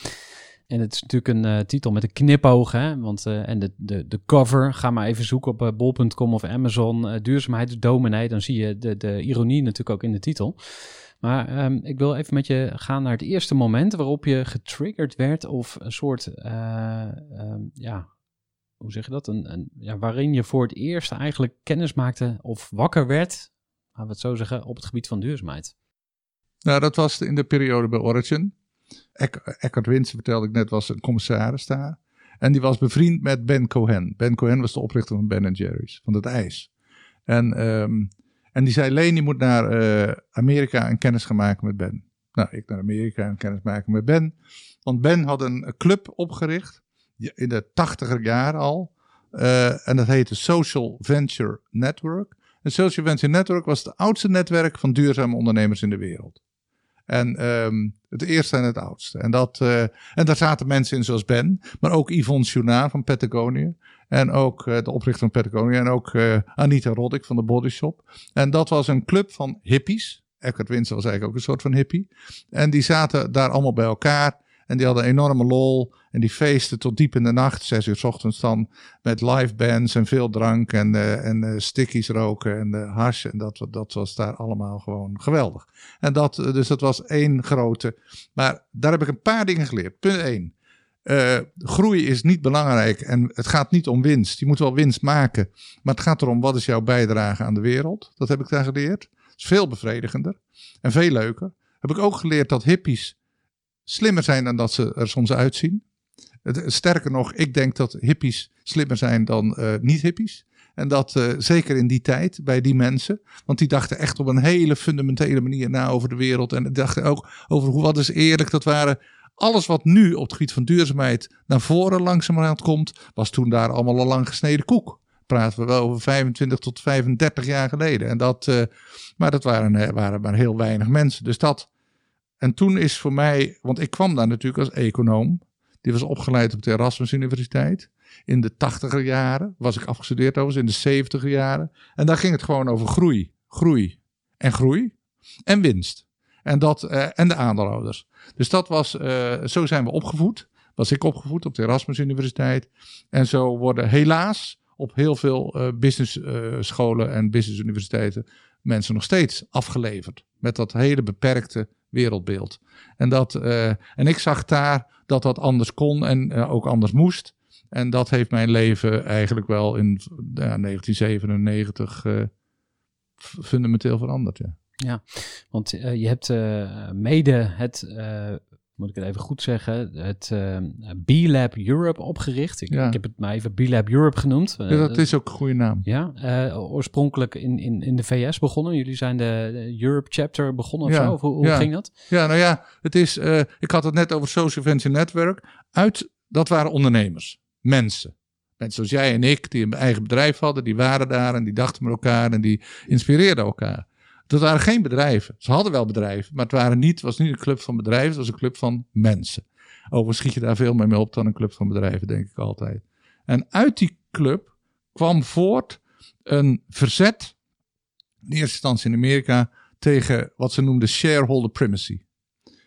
En het is natuurlijk een eh, titel met een knipoog, hè? Want, eh, en de, de, de cover, ga maar even zoeken op eh, bol.com of Amazon, duurzaamheidsdominee. Dan zie je de, de ironie natuurlijk ook in de titel. Maar ehm, ik wil even met je gaan naar het eerste moment waarop je getriggerd werd of een soort, eh, ehm, ja, hoe zeg je dat? Een, een, ja, waarin je voor het eerst eigenlijk kennis maakte of wakker werd, laten we het zo zeggen, op het gebied van duurzaamheid. Nou, dat was in de periode bij Origin. Eck- Eckhard Winsen, vertelde ik net, was een commissaris daar. En die was bevriend met Ben Cohen. Ben Cohen was de oprichter van Ben Jerry's, van het ijs. En, ehm, en die zei, Leen, je moet naar eh, Amerika en kennis gaan maken met Ben. Nou, ik naar Amerika en kennis maken met Ben. Want Ben had een club opgericht, in de tachtiger jaren al. eh, en dat heette Social Venture Network. En Social Venture Network was het oudste netwerk van duurzame ondernemers in de wereld. En ehm, het eerste en het oudste. En, dat, eh, en daar zaten mensen in zoals Ben, maar ook Yvonne Chouinard van Patagonia. En ook eh, de oprichter van Patagonia. En ook eh, Anita Roddick van de Body Shop. En dat was een club van hippies. Eckhart Winsen was eigenlijk ook een soort van hippie. En die zaten daar allemaal bij elkaar. En die hadden enorme lol. En die feesten tot diep in de nacht. Zes uur 's ochtends dan. Met live bands en veel drank. En, eh, en eh, stickies roken en uh, hash. En dat, dat was daar allemaal gewoon geweldig. En dat, dus dat was één grote. Maar daar heb ik een paar dingen geleerd. Punt één. Groei is niet belangrijk en het gaat niet om winst. Je moet wel winst maken, maar het gaat erom wat is jouw bijdrage aan de wereld. Dat heb ik daar geleerd. Het is veel bevredigender en veel leuker. Heb ik ook geleerd dat hippies slimmer zijn dan dat ze er soms uitzien. Sterker nog, ik denk dat hippies slimmer zijn dan eh, niet-hippies. En dat eh, zeker in die tijd bij die mensen. Want die dachten echt op een hele fundamentele manier na over de wereld. En dachten ook over hoe wat is eerlijk. Dat waren alles wat nu op het gebied van duurzaamheid naar voren langzamerhand komt. Was toen daar allemaal al lang gesneden koek. Praten we wel over 25 tot 35 jaar geleden. En dat, eh, maar dat waren, waren maar heel weinig mensen. Dus dat. En toen is voor mij, want ik kwam daar natuurlijk als econoom. Die was opgeleid op de Erasmus Universiteit. In de tachtiger jaren was ik afgestudeerd overigens, in de zeventiger jaren. En daar ging het gewoon over groei. groei. En groei en winst. En, dat, eh, en de aandeelhouders. Dus dat was, eh, zo zijn we opgevoed. Was ik opgevoed op de Erasmus Universiteit. En zo worden helaas op heel veel eh business scholen en business universiteiten mensen nog steeds afgeleverd. Met dat hele beperkte wereldbeeld. En, dat, eh, en ik zag daar dat dat anders kon en eh, ook anders moest. En dat heeft mijn leven eigenlijk wel in ja, 1997 eh, fundamenteel veranderd. Ja. Want eh, je hebt mede het, moet ik het even goed zeggen, het eh, B-Lab Europe opgericht. Ik, Ja. ik heb het maar even B-Lab Europe genoemd. Eh, Dus dat is ook een goede naam. Ja, eh, oorspronkelijk in, in, in de VS begonnen. Jullie zijn de, de Europe chapter begonnen of Ja, zo? Of hoe, hoe ja. ging dat? Ja, nou ja, het is, eh, ik had het net over Social Venture Network. Uit, dat waren ondernemers, mensen. Mensen zoals jij en ik, die een eigen bedrijf hadden, die waren daar en die dachten met elkaar en die inspireerden elkaar. Dat waren geen bedrijven. Ze hadden wel bedrijven, maar het waren niet, was niet een club van bedrijven, het was een club van mensen. Overigens schiet je daar veel meer mee op dan een club van bedrijven, denk ik altijd. En uit die club kwam voort een verzet, in eerste instantie in Amerika, tegen wat ze noemden shareholder primacy.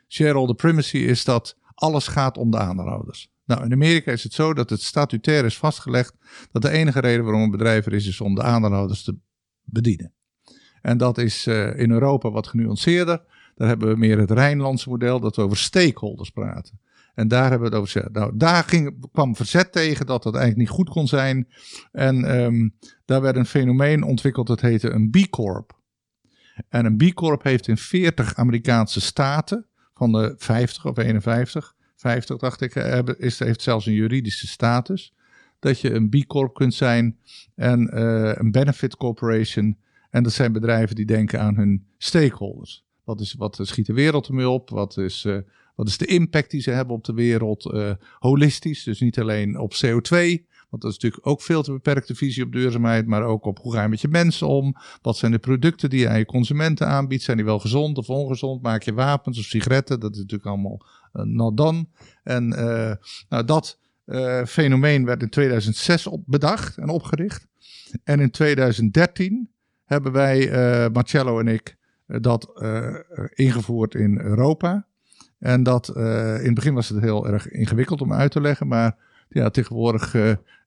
Shareholder primacy is dat alles gaat om de aandeelhouders. Nou, in Amerika is het zo dat het statutair is vastgelegd dat de enige reden waarom een bedrijf er is, is om de aandeelhouders te bedienen. En dat is eh, in Europa wat genuanceerder. Daar hebben we meer het Rijnlandse model, dat we over stakeholders praten. En daar hebben we het over. Nou, daar ging, kwam verzet tegen dat dat eigenlijk niet goed kon zijn. En ehm, daar werd een fenomeen ontwikkeld, dat heette een B Corp. En een B Corp heeft in 40 Amerikaanse staten, van de 50 of 51, 50 dacht ik, eh, is, heeft zelfs een juridische status. Dat je een B Corp kunt zijn en eh, een Benefit Corporation. En dat zijn bedrijven die denken aan hun stakeholders. Wat, is, wat schiet de wereld ermee op? Wat is, eh, wat is de impact die ze hebben op de wereld? eh, holistisch, dus niet alleen op CO2. Want dat is natuurlijk ook veel te beperkte visie op duurzaamheid. Maar ook op hoe ga je met je mensen om? Wat zijn de producten die je aan je consumenten aanbiedt? Zijn die wel gezond of ongezond? Maak je wapens of sigaretten? Dat is natuurlijk allemaal uh, not done. En eh, nou, dat eh, fenomeen werd in 2006 op bedacht en opgericht. En in 2013 hebben wij, eh, Marcello en ik, eh, dat eh, ingevoerd in Europa. En dat, in het begin was het heel erg ingewikkeld om uit te leggen. Maar ja, tegenwoordig,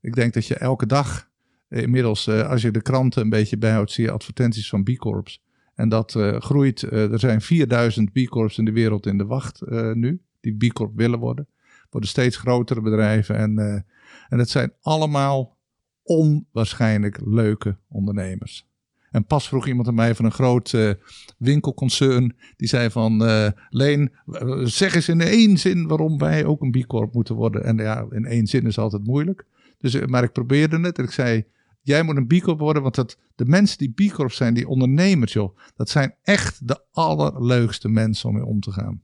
ik denk dat je elke dag inmiddels, als je de kranten een beetje bijhoudt, zie je advertenties van B Corps. En dat groeit. er zijn 4000 B Corps in de wereld in de wacht nu, die B Corp willen worden. Worden steeds grotere bedrijven. En, en het zijn allemaal onwaarschijnlijk leuke ondernemers. En pas vroeg iemand aan mij van een groot eh, winkelconcern. Die zei van, eh, Leen, zeg eens in één zin waarom wij ook een B moeten worden. En ja, in één zin is altijd moeilijk. Dus, eh, maar ik probeerde het en ik zei, jij moet een B worden. Want dat, de mensen die B zijn, die ondernemers joh. Dat zijn echt de allerleukste mensen om mee om te gaan.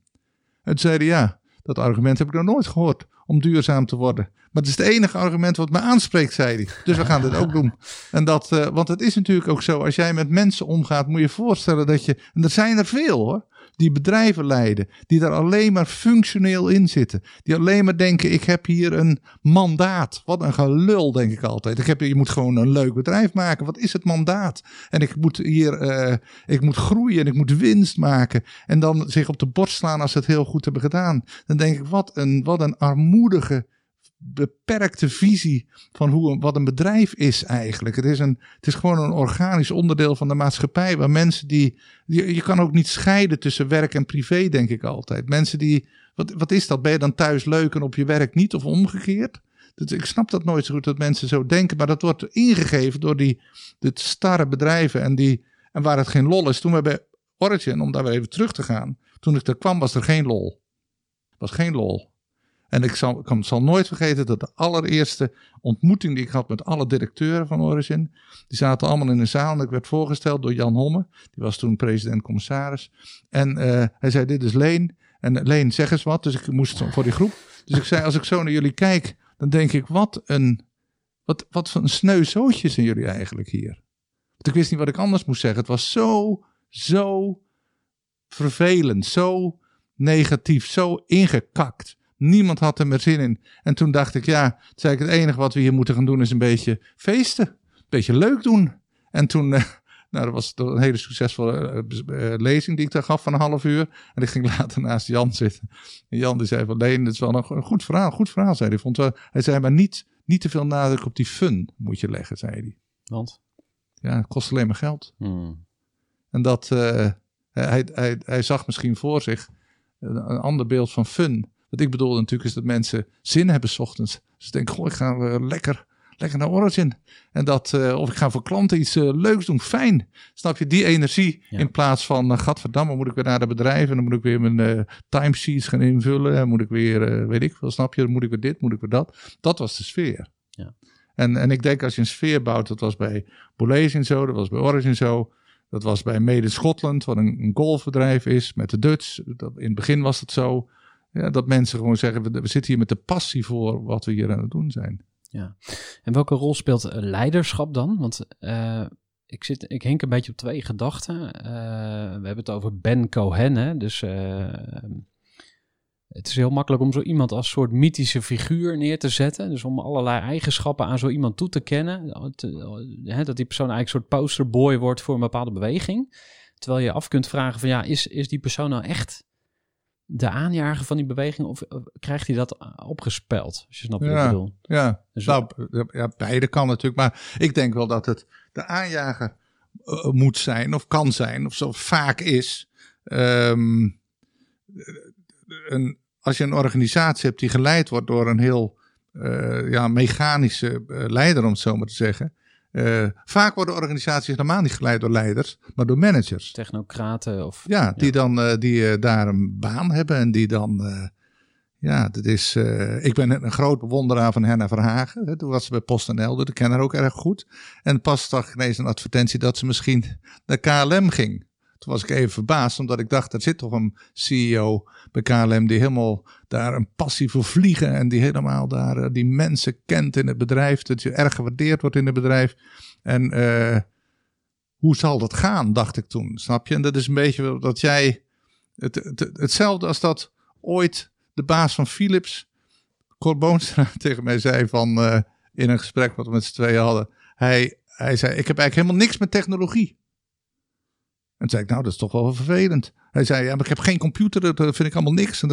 En toen zeiden ja, dat argument heb ik nog nooit gehoord. Om duurzaam te worden. Maar het is het enige argument wat me aanspreekt, zei hij. Dus we gaan dit ook doen. En dat, eh, want het is natuurlijk ook zo, als jij met mensen omgaat, moet je je voorstellen dat je, en er zijn er veel hoor, die bedrijven leiden, die daar alleen maar functioneel in zitten. Die alleen maar denken, ik heb hier een mandaat. Wat een gelul, denk ik altijd. Ik heb, je moet gewoon een leuk bedrijf maken. Wat is het mandaat? En ik moet hier, eh, ik moet groeien en ik moet winst maken. En dan zich op de borst slaan als ze het heel goed hebben gedaan. Dan denk ik, wat een, wat een armoedige beperkte visie van hoe wat een bedrijf is eigenlijk. Het is, een, het is gewoon een organisch onderdeel van de maatschappij waar mensen die, die- Je kan ook niet scheiden tussen werk en privé, denk ik altijd. Mensen die. Wat, wat is dat? Ben je dan thuis leuk en op je werk niet of omgekeerd? Dat, ik snap dat nooit zo goed dat mensen zo denken, maar dat wordt ingegeven door die dit starre bedrijven en, die, en waar het geen lol is. Toen we bij Origin, om daar weer even terug te gaan, toen ik er kwam was er geen lol. was geen lol. En ik zal, nooit vergeten dat de allereerste ontmoeting die ik had met alle directeuren van Origin, die zaten allemaal in een zaal en ik werd voorgesteld door Jan Homme, die was toen president-commissaris. En eh, hij zei, dit is Leen. En Leen, zeg eens wat. Dus ik moest voor die groep. Dus ik zei, als ik zo naar jullie kijk, dan denk ik, wat een, wat, wat een zijn jullie eigenlijk hier. Want ik wist niet wat ik anders moest zeggen. Het was zo, zo vervelend, zo negatief, zo ingekakt. Niemand had er meer zin in. En toen dacht ik, ja, het is eigenlijk het enige wat we hier moeten gaan doen is een beetje feesten. Een beetje leuk doen. En toen, eh, *laughs* Nou, dat was een hele succesvolle eh, eh, lezing die ik daar gaf van een half uur. En ik ging *laughs* later naast Jan zitten. En Jan die zei van, Leen, het is wel een, go- een goed verhaal, goed verhaal, zei hij. Vond wel, hij zei, maar niet, niet te veel nadruk op die fun moet je leggen, zei hij. Want? Ja, het kost alleen maar geld. Hmm. En dat, hij, hij, hij zag misschien voor zich een ander beeld van fun. Wat ik bedoelde natuurlijk is dat mensen zin hebben 's ochtends. Dus ze denken, goh, ik ga eh, lekker, lekker naar Origin. En dat, eh, of ik ga voor klanten iets eh, leuks doen, fijn. Snap je, die energie Ja. in plaats van, gadverdamme, moet ik weer naar de bedrijven. En dan moet ik weer mijn timesheets gaan invullen. En moet ik weer, weet ik veel, snap je, dan moet ik weer dit, moet ik weer dat. Dat was de sfeer. Ja. En, en ik denk als je een sfeer bouwt, dat was bij Bolazing zo, dat was bij Origin zo. Dat was bij Made in Scotland, wat een, een golfbedrijf is, met de Dutch. Dat, in het begin was het zo. Ja, dat mensen gewoon zeggen, we, we zitten hier met de passie voor wat we hier aan het doen zijn. En welke rol speelt eh, leiderschap dan? Want eh, ik, zit, ik hink een beetje op twee gedachten. Eh, we hebben het over Ben Cohen, hè? dus het is heel makkelijk om zo iemand als soort mythische figuur neer te zetten. Dus om allerlei eigenschappen aan zo iemand toe te kennen. Dat die persoon eigenlijk een soort posterboy wordt voor een bepaalde beweging. Terwijl je af kunt vragen van ja, is, is die persoon nou echt de aanjager van die beweging? Of, of krijgt hij dat opgespeld? Als je snapt wat ik Ja. bedoel. Ja, Dus nou, ja, beide kan natuurlijk. Maar ik denk wel dat het de aanjager eh, moet zijn, of kan zijn, of zo vaak is. Ehm, een, als je een organisatie hebt die geleid wordt door een heel eh, ja, mechanische eh, leider, om het zo maar te zeggen. Eh, vaak worden organisaties helemaal niet geleid door leiders, maar door managers. technocraten of... Ja, die dan eh, die eh, daar een baan hebben en die dan. ja, dat is. ik ben een groot bewonderaar van Henna Verhagen. Hè, toen was ze bij PostNL, dus ik ken haar ook erg goed. En pas zag ik ineens een advertentie dat ze misschien naar KLM ging. Toen was ik even verbaasd, omdat ik dacht, er zit toch een CEO bij KLM die helemaal daar een passie voor vliegen en die helemaal daar eh, die mensen kent in het bedrijf, dat je erg gewaardeerd wordt in het bedrijf. En eh, hoe zal dat gaan, dacht ik toen, snap je? En dat is een beetje dat jij, het, het, hetzelfde als dat ooit de baas van Philips, Cor *laughs* tegen mij zei van, eh, in een gesprek wat we met z'n tweeën hadden. Hij, hij zei, ik heb eigenlijk helemaal niks met technologie. En toen zei ik, nou, dat is toch wel vervelend. Hij zei, ja, maar ik heb geen computer, dat vind ik allemaal niks. En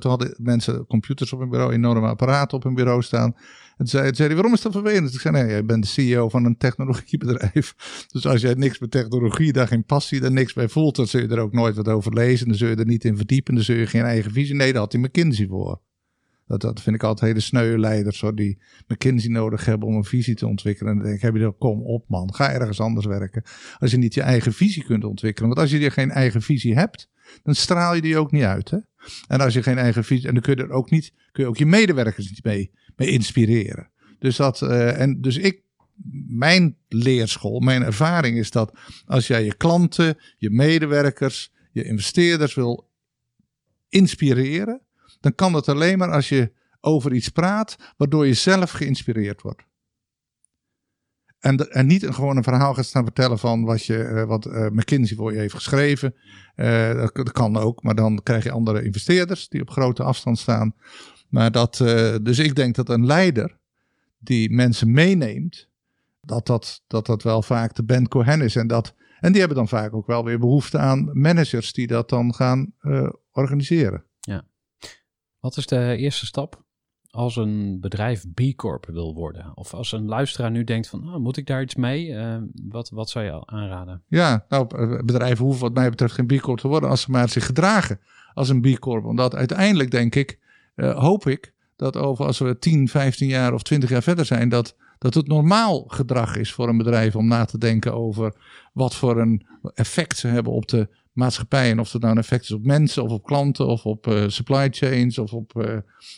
toen hadden mensen computers op hun bureau, enorme apparaten op hun bureau staan. En toen zei, hij, waarom is dat vervelend? Ik zei, nee, jij bent de CEO van een technologiebedrijf. *laughs* Dus als jij niks met technologie, daar geen passie, daar niks bij voelt, dan zul je er ook nooit wat over lezen. Dan zul je er niet in verdiepen, dan zul je geen eigen visie. Nee, daar had hij McKinsey voor. Dat, dat vind ik altijd hele sneuwe leiders, die McKinsey nodig hebben om een visie te ontwikkelen. En dan denk ik, heb je kom op man, ga ergens anders werken. Als je niet je eigen visie kunt ontwikkelen. Want als je geen eigen visie hebt, dan straal je die ook niet uit. Hè? En als je geen eigen visie, en dan kun je er ook niet, kun je ook je medewerkers niet mee, mee inspireren. Dus dat, eh, en dus ik, mijn leerschool, mijn ervaring is dat als jij je klanten, je medewerkers, je investeerders wil inspireren, dan kan dat alleen maar als je over iets praat waardoor je zelf geïnspireerd wordt. En, en niet een, gewoon een verhaal gaat staan vertellen van wat, je, eh, wat eh, McKinsey voor je heeft geschreven. Eh, dat, kan ook, maar dan krijg je andere investeerders die op grote afstand staan. Maar dat, dus ik denk dat een leider die mensen meeneemt, dat dat, dat, dat wel vaak de Ben Cohen is. En, dat, en die hebben dan vaak ook wel weer behoefte aan managers die dat dan gaan organiseren. Wat is de eerste stap als een bedrijf B Corp wil worden? Of als een luisteraar nu denkt van, ah, moet ik daar iets mee? Eh, wat, wat zou je aanraden? Ja, nou, eh, bedrijven hoeven wat mij betreft geen B Corp te worden als ze maar zich gedragen als een B Corp. Omdat uiteindelijk denk ik, eh, hoop ik, dat over als we 10, 15 jaar of 20 jaar verder zijn, dat, dat het normaal gedrag is voor een bedrijf om na te denken over wat voor een effect ze hebben op de maatschappij. En of dat nou een effect is op mensen of op klanten of op eh, supply chains of op eh,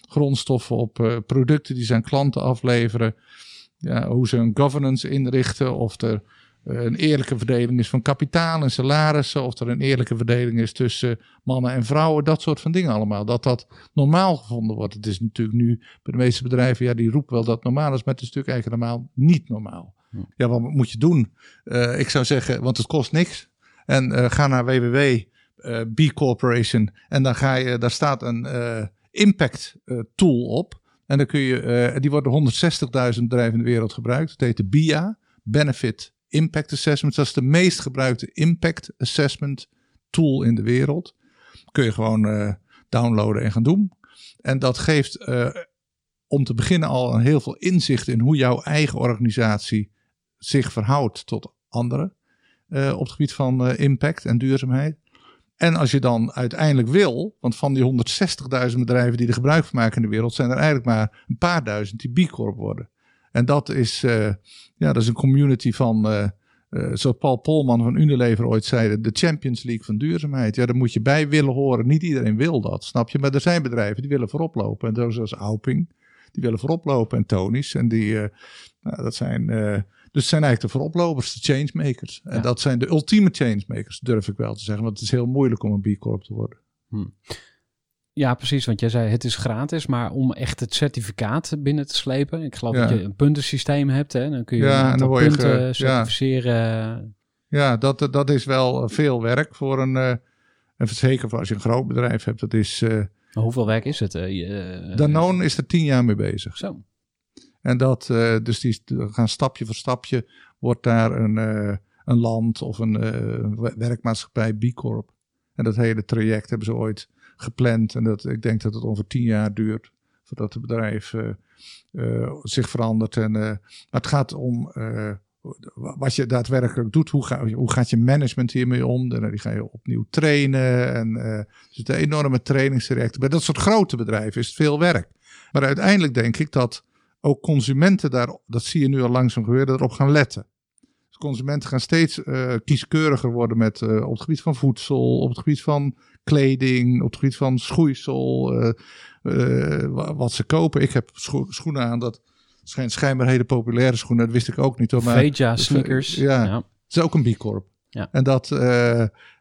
grondstoffen, op eh, producten die aan klanten afleveren. Ja, hoe ze hun governance inrichten, of er een eerlijke verdeling is van kapitaal en salarissen, of er een eerlijke verdeling is tussen mannen en vrouwen, dat soort van dingen allemaal. Dat dat normaal gevonden wordt. Het is natuurlijk nu bij de meeste bedrijven, ja, die roepen wel dat het normaal is, maar het is natuurlijk eigenlijk helemaal niet normaal. Ja, wat moet je doen? Ik zou zeggen, want het kost niks. En eh, ga naar www. eh, B Corporation en dan ga je, daar staat een eh, impact tool op. En dan kun je, die door 160.000 bedrijven in de wereld gebruikt. Het heet de BIA, Benefit Impact Assessment. Dat is de meest gebruikte Impact Assessment tool in de wereld. Kun je gewoon downloaden en gaan doen. En dat geeft om te beginnen al een heel veel inzicht in hoe jouw eigen organisatie zich verhoudt tot anderen. Eh, op het gebied van eh, impact en duurzaamheid. En als je dan uiteindelijk wil, want van die 160.000 bedrijven die er gebruik van maken in de wereld, zijn er eigenlijk maar een paar duizend die B Corp worden. En dat is, eh, ja, dat is een community van, zoals Paul Polman van Unilever ooit zei, de Champions League van duurzaamheid. Ja, daar moet je bij willen horen. Niet iedereen wil dat, snap je? Maar er zijn bedrijven die willen voorop lopen. En zo zoals Auping, die willen voorop lopen. En Tonis. En die, nou, dat zijn, het zijn eigenlijk de vooroplopers, de changemakers. En Ja. dat zijn de ultieme changemakers, durf ik wel te zeggen. Want het is heel moeilijk om een B Corp te worden. Ja, precies. Want jij zei het is gratis, maar om echt het certificaat binnen te slepen. Ik geloof Ja. dat je een puntensysteem hebt. Hè? Dan kun je Ja, een en aantal dan word je punten ge- ja. certificeren. Ja, dat, dat is wel eh, veel werk voor een, eh, en zeker voor als je een groot bedrijf hebt. Dat is, eh Maar hoeveel werk is het? eh, je, eh, Danone is er tien jaar mee bezig. Zo. En dat, eh, dus die gaan stapje voor stapje, wordt daar een, eh, een land of een eh, werkmaatschappij B Corp. En dat hele traject hebben ze ooit gepland. En dat, ik denk dat het ongeveer tien jaar duurt voordat het bedrijf zich verandert. En, maar het gaat om wat je daadwerkelijk doet. Hoe, ga, hoe gaat je management hiermee om? Dan, die ga je opnieuw trainen. En er zitten enorme trainingstrajecten. Bij dat soort grote bedrijven is het veel werk. Maar uiteindelijk denk ik dat ook consumenten daar, dat zie je nu al langzaam gebeuren, erop gaan letten. Dus consumenten gaan steeds eh, kieskeuriger worden met, eh, op het gebied van voedsel, op het gebied van kleding, op het gebied van schoeisel, eh, wa- wat ze kopen. Ik heb scho- schoenen aan, dat schijnt schijnbaar hele populaire schoenen, dat wist ik ook niet. Hoor, maar Veja dus, sneakers. ja. ja. het is ook een B Corp. Ja. En dat,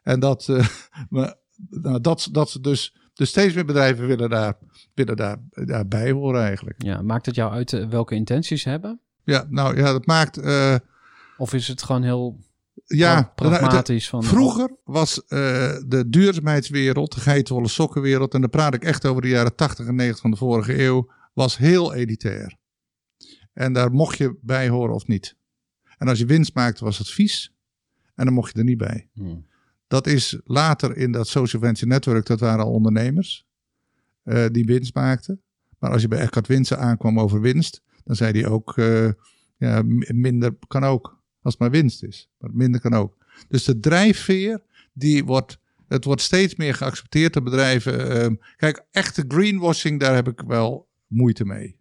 en dat, *laughs* maar, nou, dat, dat dus, dus steeds meer bedrijven willen daar, willen daar, daarbij horen eigenlijk. Ja, maakt het jou uit eh, welke intenties ze hebben? Ja, nou ja, dat maakt. eh, Of is het gewoon heel ja, pra- pragmatisch? Van, Vroeger was eh, de duurzaamheidswereld, de geitenwolle sokkenwereld, en dan praat ik echt over de jaren 80 en 90 van de vorige eeuw, was heel elitair. En daar mocht je bij horen of niet. En als je winst maakte, was het vies. En dan mocht je er niet bij. Hmm. Dat is later in dat social venture network, dat waren al ondernemers eh, die winst maakten. Maar als je bij Eckhart Winsen aankwam over winst, dan zei hij ook, eh, ja, minder kan ook. Als het maar winst is. Maar minder kan ook. Dus de drijfveer, die wordt, het wordt steeds meer geaccepteerd door bedrijven. Ehm, kijk, echte greenwashing, daar heb ik wel moeite mee.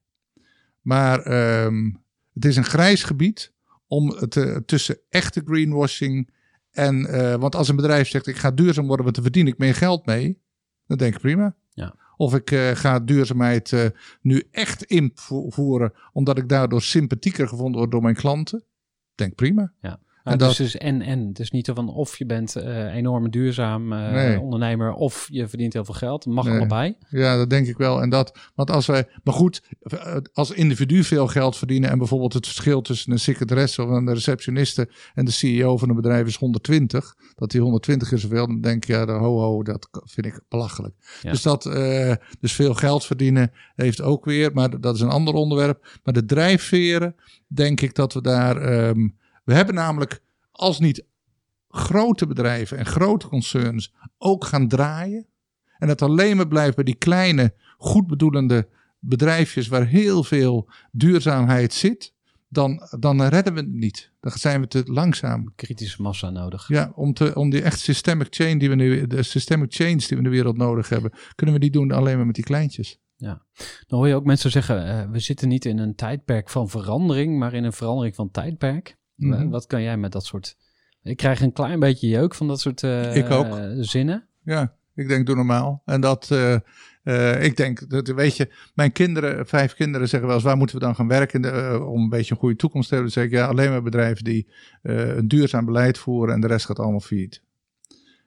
Maar ehm, het is een grijs gebied om het, tussen echte greenwashing en, eh, want als een bedrijf zegt ik ga duurzaam worden, want dan verdien ik meer geld mee, dan denk ik prima. Ja. Of ik eh, ga duurzaamheid eh, nu echt invoeren, omdat ik daardoor sympathieker gevonden word door mijn klanten, denk prima. Maar En dat- is dus en en. Het is niet zo van of je bent eh enorm duurzaam eh, Nee. ondernemer of je verdient heel veel geld. Het mag Nee. allebei. Ja, dat denk ik wel. En dat, want als wij, maar goed, als individu veel geld verdienen en bijvoorbeeld het verschil tussen een secretaresse of een receptioniste en de CEO van een bedrijf is 120, dat die 120 is zoveel, dan denk ik, ja, ho ho, dat vind ik belachelijk. Ja. Dus dat, eh, dus veel geld verdienen heeft ook weer, maar dat is een ander onderwerp. Maar de drijfveren, denk ik dat we daar, ehm, we hebben namelijk, als niet grote bedrijven en grote concerns ook gaan draaien, en het alleen maar blijft bij die kleine, goed bedoelende bedrijfjes waar heel veel duurzaamheid zit, dan, dan redden we het niet. Dan zijn we te langzaam. Kritische massa nodig. Ja, om, te, om die echt systemic change die we nu, de systemic change die we in de wereld nodig hebben, kunnen we die doen alleen maar met die kleintjes. Dan hoor je ook mensen zeggen, eh, we zitten niet in een tijdperk van verandering, maar in een verandering van tijdperk. Mhm. Wat kan jij met dat soort... Ik krijg een klein beetje jeuk van dat soort eh, Ik ook. zinnen. Ja, ik denk doe normaal. En dat, eh, eh, ik denk, dat, weet je, mijn kinderen, vijf kinderen zeggen wel eens, waar moeten we dan gaan werken om een beetje een goede toekomst te hebben? Dan zeg ik, ja, alleen maar bedrijven die een duurzaam beleid voeren en de rest gaat allemaal failliet.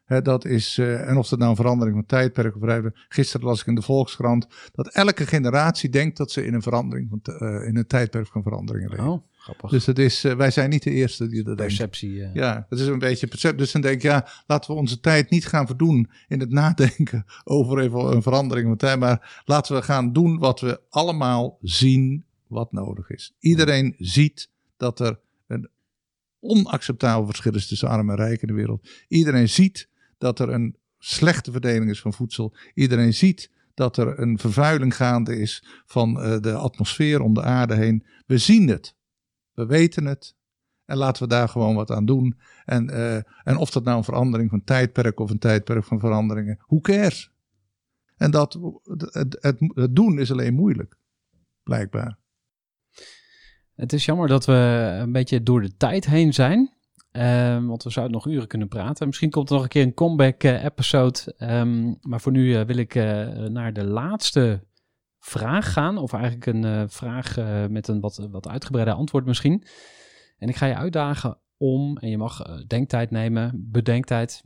Hè, dat is, en of dat nou een verandering van tijdperk of bedrijven. Gisteren las ik in de Volkskrant dat elke generatie denkt dat ze in een verandering, van, in een tijdperk van veranderingen leven. Oh, grappig. Dus het is, eh, wij zijn niet de eerste die dat. Perceptie. eh. Ja, dat is een beetje percep. Dus dan denk ik, ja, laten we onze tijd niet gaan verdoen in het *laughs* nadenken over even een verandering van tijd. Maar laten we gaan doen wat we allemaal zien wat nodig is. Iedereen ziet dat er een onacceptabel verschil is tussen arm en rijk in de wereld. Iedereen ziet dat er een slechte verdeling is van voedsel. Iedereen ziet dat er een vervuiling gaande is van eh, de atmosfeer om de aarde heen. We zien het. We weten het. En laten we daar gewoon wat aan doen. En, eh, en of dat nou een verandering van tijdperk of een tijdperk van veranderingen. Who cares? En dat, het, het, doen is alleen moeilijk. Blijkbaar. Het is jammer dat we een beetje door de tijd heen zijn. Ehm, want we zouden nog uren kunnen praten. Misschien komt er nog een keer een comeback eh. Ehm, maar voor nu eh, wil ik naar de laatste vraag gaan. Of eigenlijk een vraag met een wat, wat uitgebreide antwoord misschien. En ik ga je uitdagen om, en je mag denktijd nemen, bedenktijd,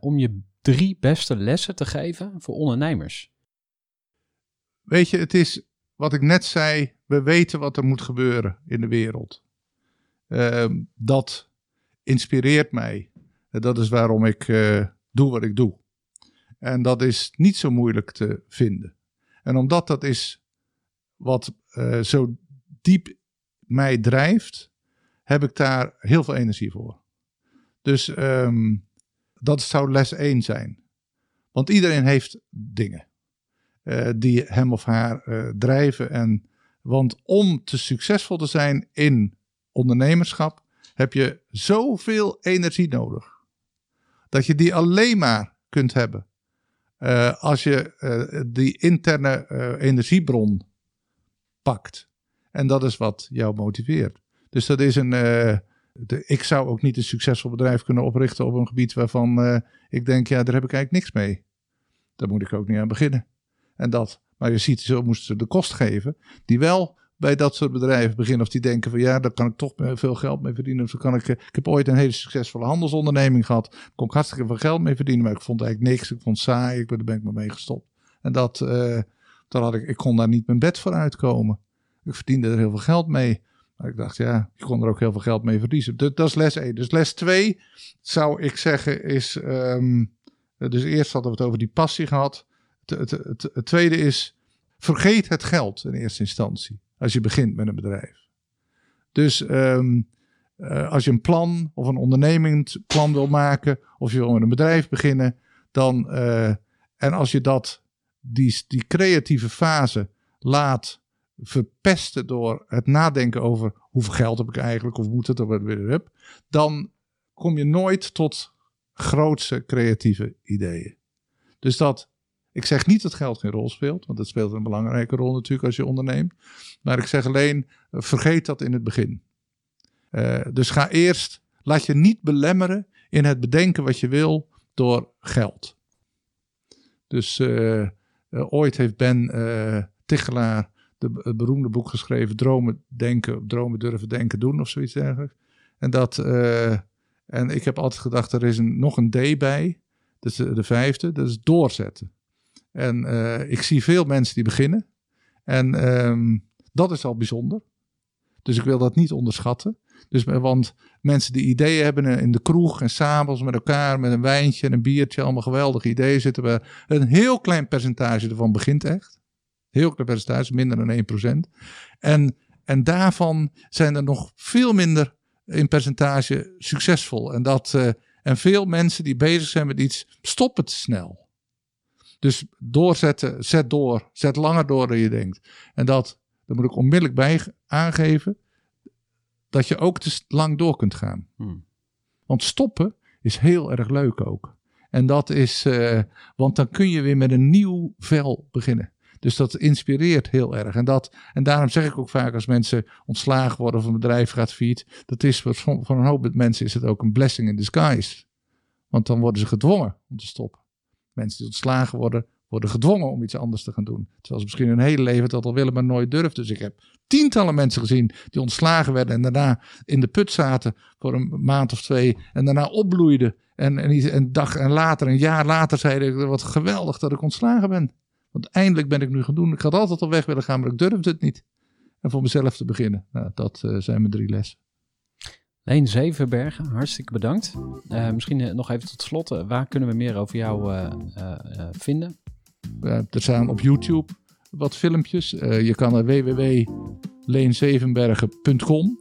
om je drie beste lessen te geven voor ondernemers. Weet je, het is wat ik net zei. We weten wat er moet gebeuren in de wereld. Ehm, dat inspireert mij. Dat is waarom ik doe wat ik doe. En dat is niet zo moeilijk te vinden. En omdat dat is wat uh, zo diep mij drijft, heb ik daar heel veel energie voor. Dus um, dat zou les 1 zijn. Want iedereen heeft dingen uh, die hem of haar drijven. En, want om te succesvol te zijn in ondernemerschap, heb je zoveel energie nodig. Dat je die alleen maar kunt hebben uh, als je uh, die interne uh, energiebron pakt. En dat is wat jou motiveert. Dus dat is een. De, ik zou ook niet een succesvol bedrijf kunnen oprichten op een gebied waarvan ik denk, ja, daar heb ik eigenlijk niks mee. Daar moet ik ook niet aan beginnen. En dat. Maar je ziet, zo moesten ze de kost geven, die wel bij dat soort bedrijven beginnen. Of die denken van ja, daar kan ik toch veel geld mee verdienen. Of kan ik, eh, ik heb ooit een hele succesvolle handelsonderneming gehad. Daar kon ik hartstikke veel geld mee verdienen. Maar ik vond eigenlijk niks. Ik vond het saai. Ik ben, daar ben ik maar mee gestopt. En dat, uh, had ik, ik kon daar niet mijn bed voor uitkomen. Ik verdiende er heel veel geld mee. Maar ik dacht, ja, je kon er ook heel veel geld mee verliezen. Dat, dat is les 1. Dus les 2 zou ik zeggen is... Um, dus eerst hadden we het over die passie gehad. Het, het, het tweede is, vergeet het geld in eerste instantie als je begint met een bedrijf. Dus um, uh, als je een plan of een ondernemingsplan wil maken, of je wil met een bedrijf beginnen, dan uh, en als je dat, die, die creatieve fase laat verpesten door het nadenken over hoeveel geld heb ik eigenlijk, of moet het, wat weer heb, dan kom je nooit tot grootse creatieve ideeën. Dus dat ik zeg niet dat geld geen rol speelt, want dat speelt een belangrijke rol natuurlijk als je onderneemt. Maar ik zeg alleen, eh, vergeet dat in het begin. Uh, dus ga eerst, laat je niet belemmeren in het bedenken wat je wil door geld. Dus uh, ooit heeft Ben Tichelaar de, het beroemde boek geschreven, Dromen denken, dromen durven denken doen of zoiets dergelijks. En dat, en ik heb altijd gedacht, er is een, nog een D bij, dat is de vijfde, dat is doorzetten. En uh, ik zie veel mensen die beginnen. En um, dat is al bijzonder. Dus ik wil dat niet onderschatten. Dus, eh, want mensen die ideeën hebben in de kroeg en s'avonds met elkaar met een wijntje en een biertje, allemaal geweldige ideeën zitten we. Een heel klein percentage ervan begint echt. Heel klein percentage, minder dan 1%. En, en daarvan zijn er nog veel minder in percentage succesvol. En, dat, en veel mensen die bezig zijn met iets, stoppen te snel. Dus doorzetten, zet door, zet langer door dan je denkt. En dat, daar moet ik onmiddellijk bij aangeven, dat je ook te lang door kunt gaan. Hmm. Want stoppen is heel erg leuk ook. En dat is, uh, want dan kun je weer met een nieuw vel beginnen. Dus dat inspireert heel erg. En, dat, en daarom zeg ik ook vaak als mensen ontslagen worden of een bedrijf gaat failliet. Dat is voor, voor een hoop mensen is het ook een blessing in disguise. Want dan worden ze gedwongen om te stoppen. Mensen die ontslagen worden, worden gedwongen om iets anders te gaan doen. Ze misschien hun hele leven dat al willen, maar nooit durven. Dus ik heb tientallen mensen gezien die ontslagen werden en daarna in de put zaten voor een maand of twee. En daarna opbloeiden. En, en een dag en later, een jaar later, zeiden wat geweldig dat ik ontslagen ben. Want eindelijk ben ik nu gaan doen. Ik had altijd al weg willen gaan, maar ik durfde het niet. En voor mezelf te beginnen. Nou, dat uh, zijn mijn drie lessen. Leen Zevenbergen, hartstikke bedankt. Uh, misschien uh, nog even tot slot, uh, waar kunnen we meer over jou vinden? er staan op YouTube wat filmpjes. je kan naar www.leenzevenbergen.com.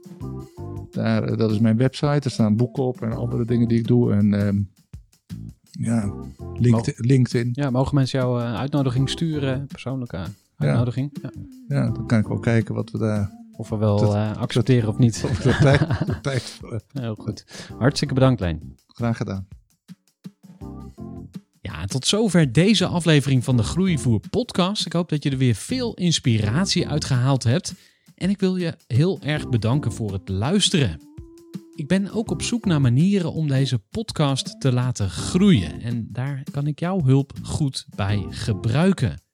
Daar, eh, dat is mijn website. Er staan boeken op en andere dingen die ik doe. En ehm, ja, LinkedIn. LinkedIn. Ja, mogen mensen jouw uh, uitnodiging sturen? Persoonlijke uitnodiging? Ja. ja. dan kan ik wel kijken wat we daar... Of we wel dat, uh, accepteren dat, of niet. *laughs* Of de tijd, de *laughs* tijd Heel goed. Hartstikke bedankt, Leen. Graag gedaan. Ja, tot zover deze aflevering van de Groeivoer podcast. Ik hoop dat je er weer veel inspiratie uit gehaald hebt. En ik wil je heel erg bedanken voor het luisteren. Ik ben ook op zoek naar manieren om deze podcast te laten groeien. En daar kan ik jouw hulp goed bij gebruiken.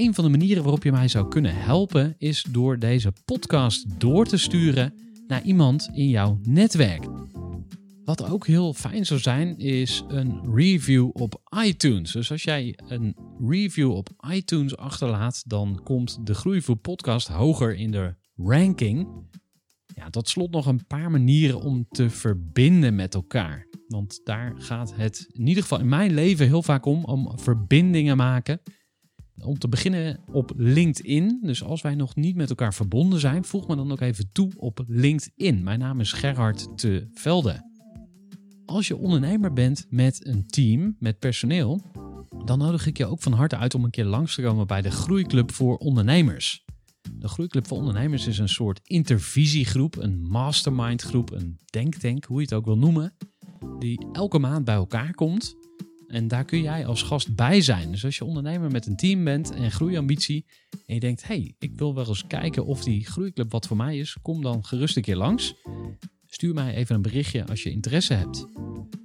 Een van de manieren waarop je mij zou kunnen helpen is door deze podcast door te sturen naar iemand in jouw netwerk. Wat ook heel fijn zou zijn, is een review op iTunes. Dus als jij een review op iTunes achterlaat, dan komt de Groeivoer podcast hoger in de ranking. Ja, tot slot nog een paar manieren om te verbinden met elkaar. Want daar gaat het in ieder geval in mijn leven heel vaak om, om verbindingen maken. Om te beginnen op LinkedIn. Dus als wij nog niet met elkaar verbonden zijn, voeg me dan ook even toe op LinkedIn. Mijn naam is Gerhard te Velde. Als je ondernemer bent met een team, met personeel, dan nodig ik je ook van harte uit om een keer langs te komen bij de Groeiclub voor Ondernemers. De Groeiclub voor Ondernemers is een soort intervisiegroep, een mastermindgroep, een denktank, hoe je het ook wil noemen, die elke maand bij elkaar komt. En daar kun jij als gast bij zijn. Dus als je ondernemer met een team bent en groeiambitie en je denkt, hey, ik wil wel eens kijken of die groeiclub wat voor mij is, kom dan gerust een keer langs. Stuur mij even een berichtje als je interesse hebt.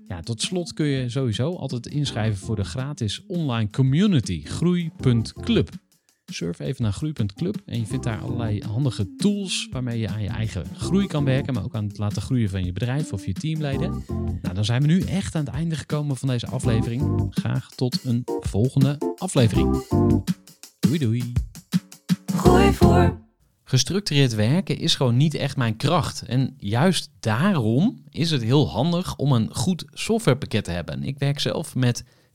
Ja, tot slot kun je sowieso altijd inschrijven voor de gratis online community groei.club. Surf even naar groei.club en je vindt daar allerlei handige tools waarmee je aan je eigen groei kan werken, maar ook aan het laten groeien van je bedrijf of je teamleden. Nou, dan zijn we nu echt aan het einde gekomen van deze aflevering. Graag tot een volgende aflevering. Doei doei. Gooi voor. Gestructureerd werken is gewoon niet echt mijn kracht. En juist daarom is het heel handig om een goed softwarepakket te hebben. Ik werk zelf met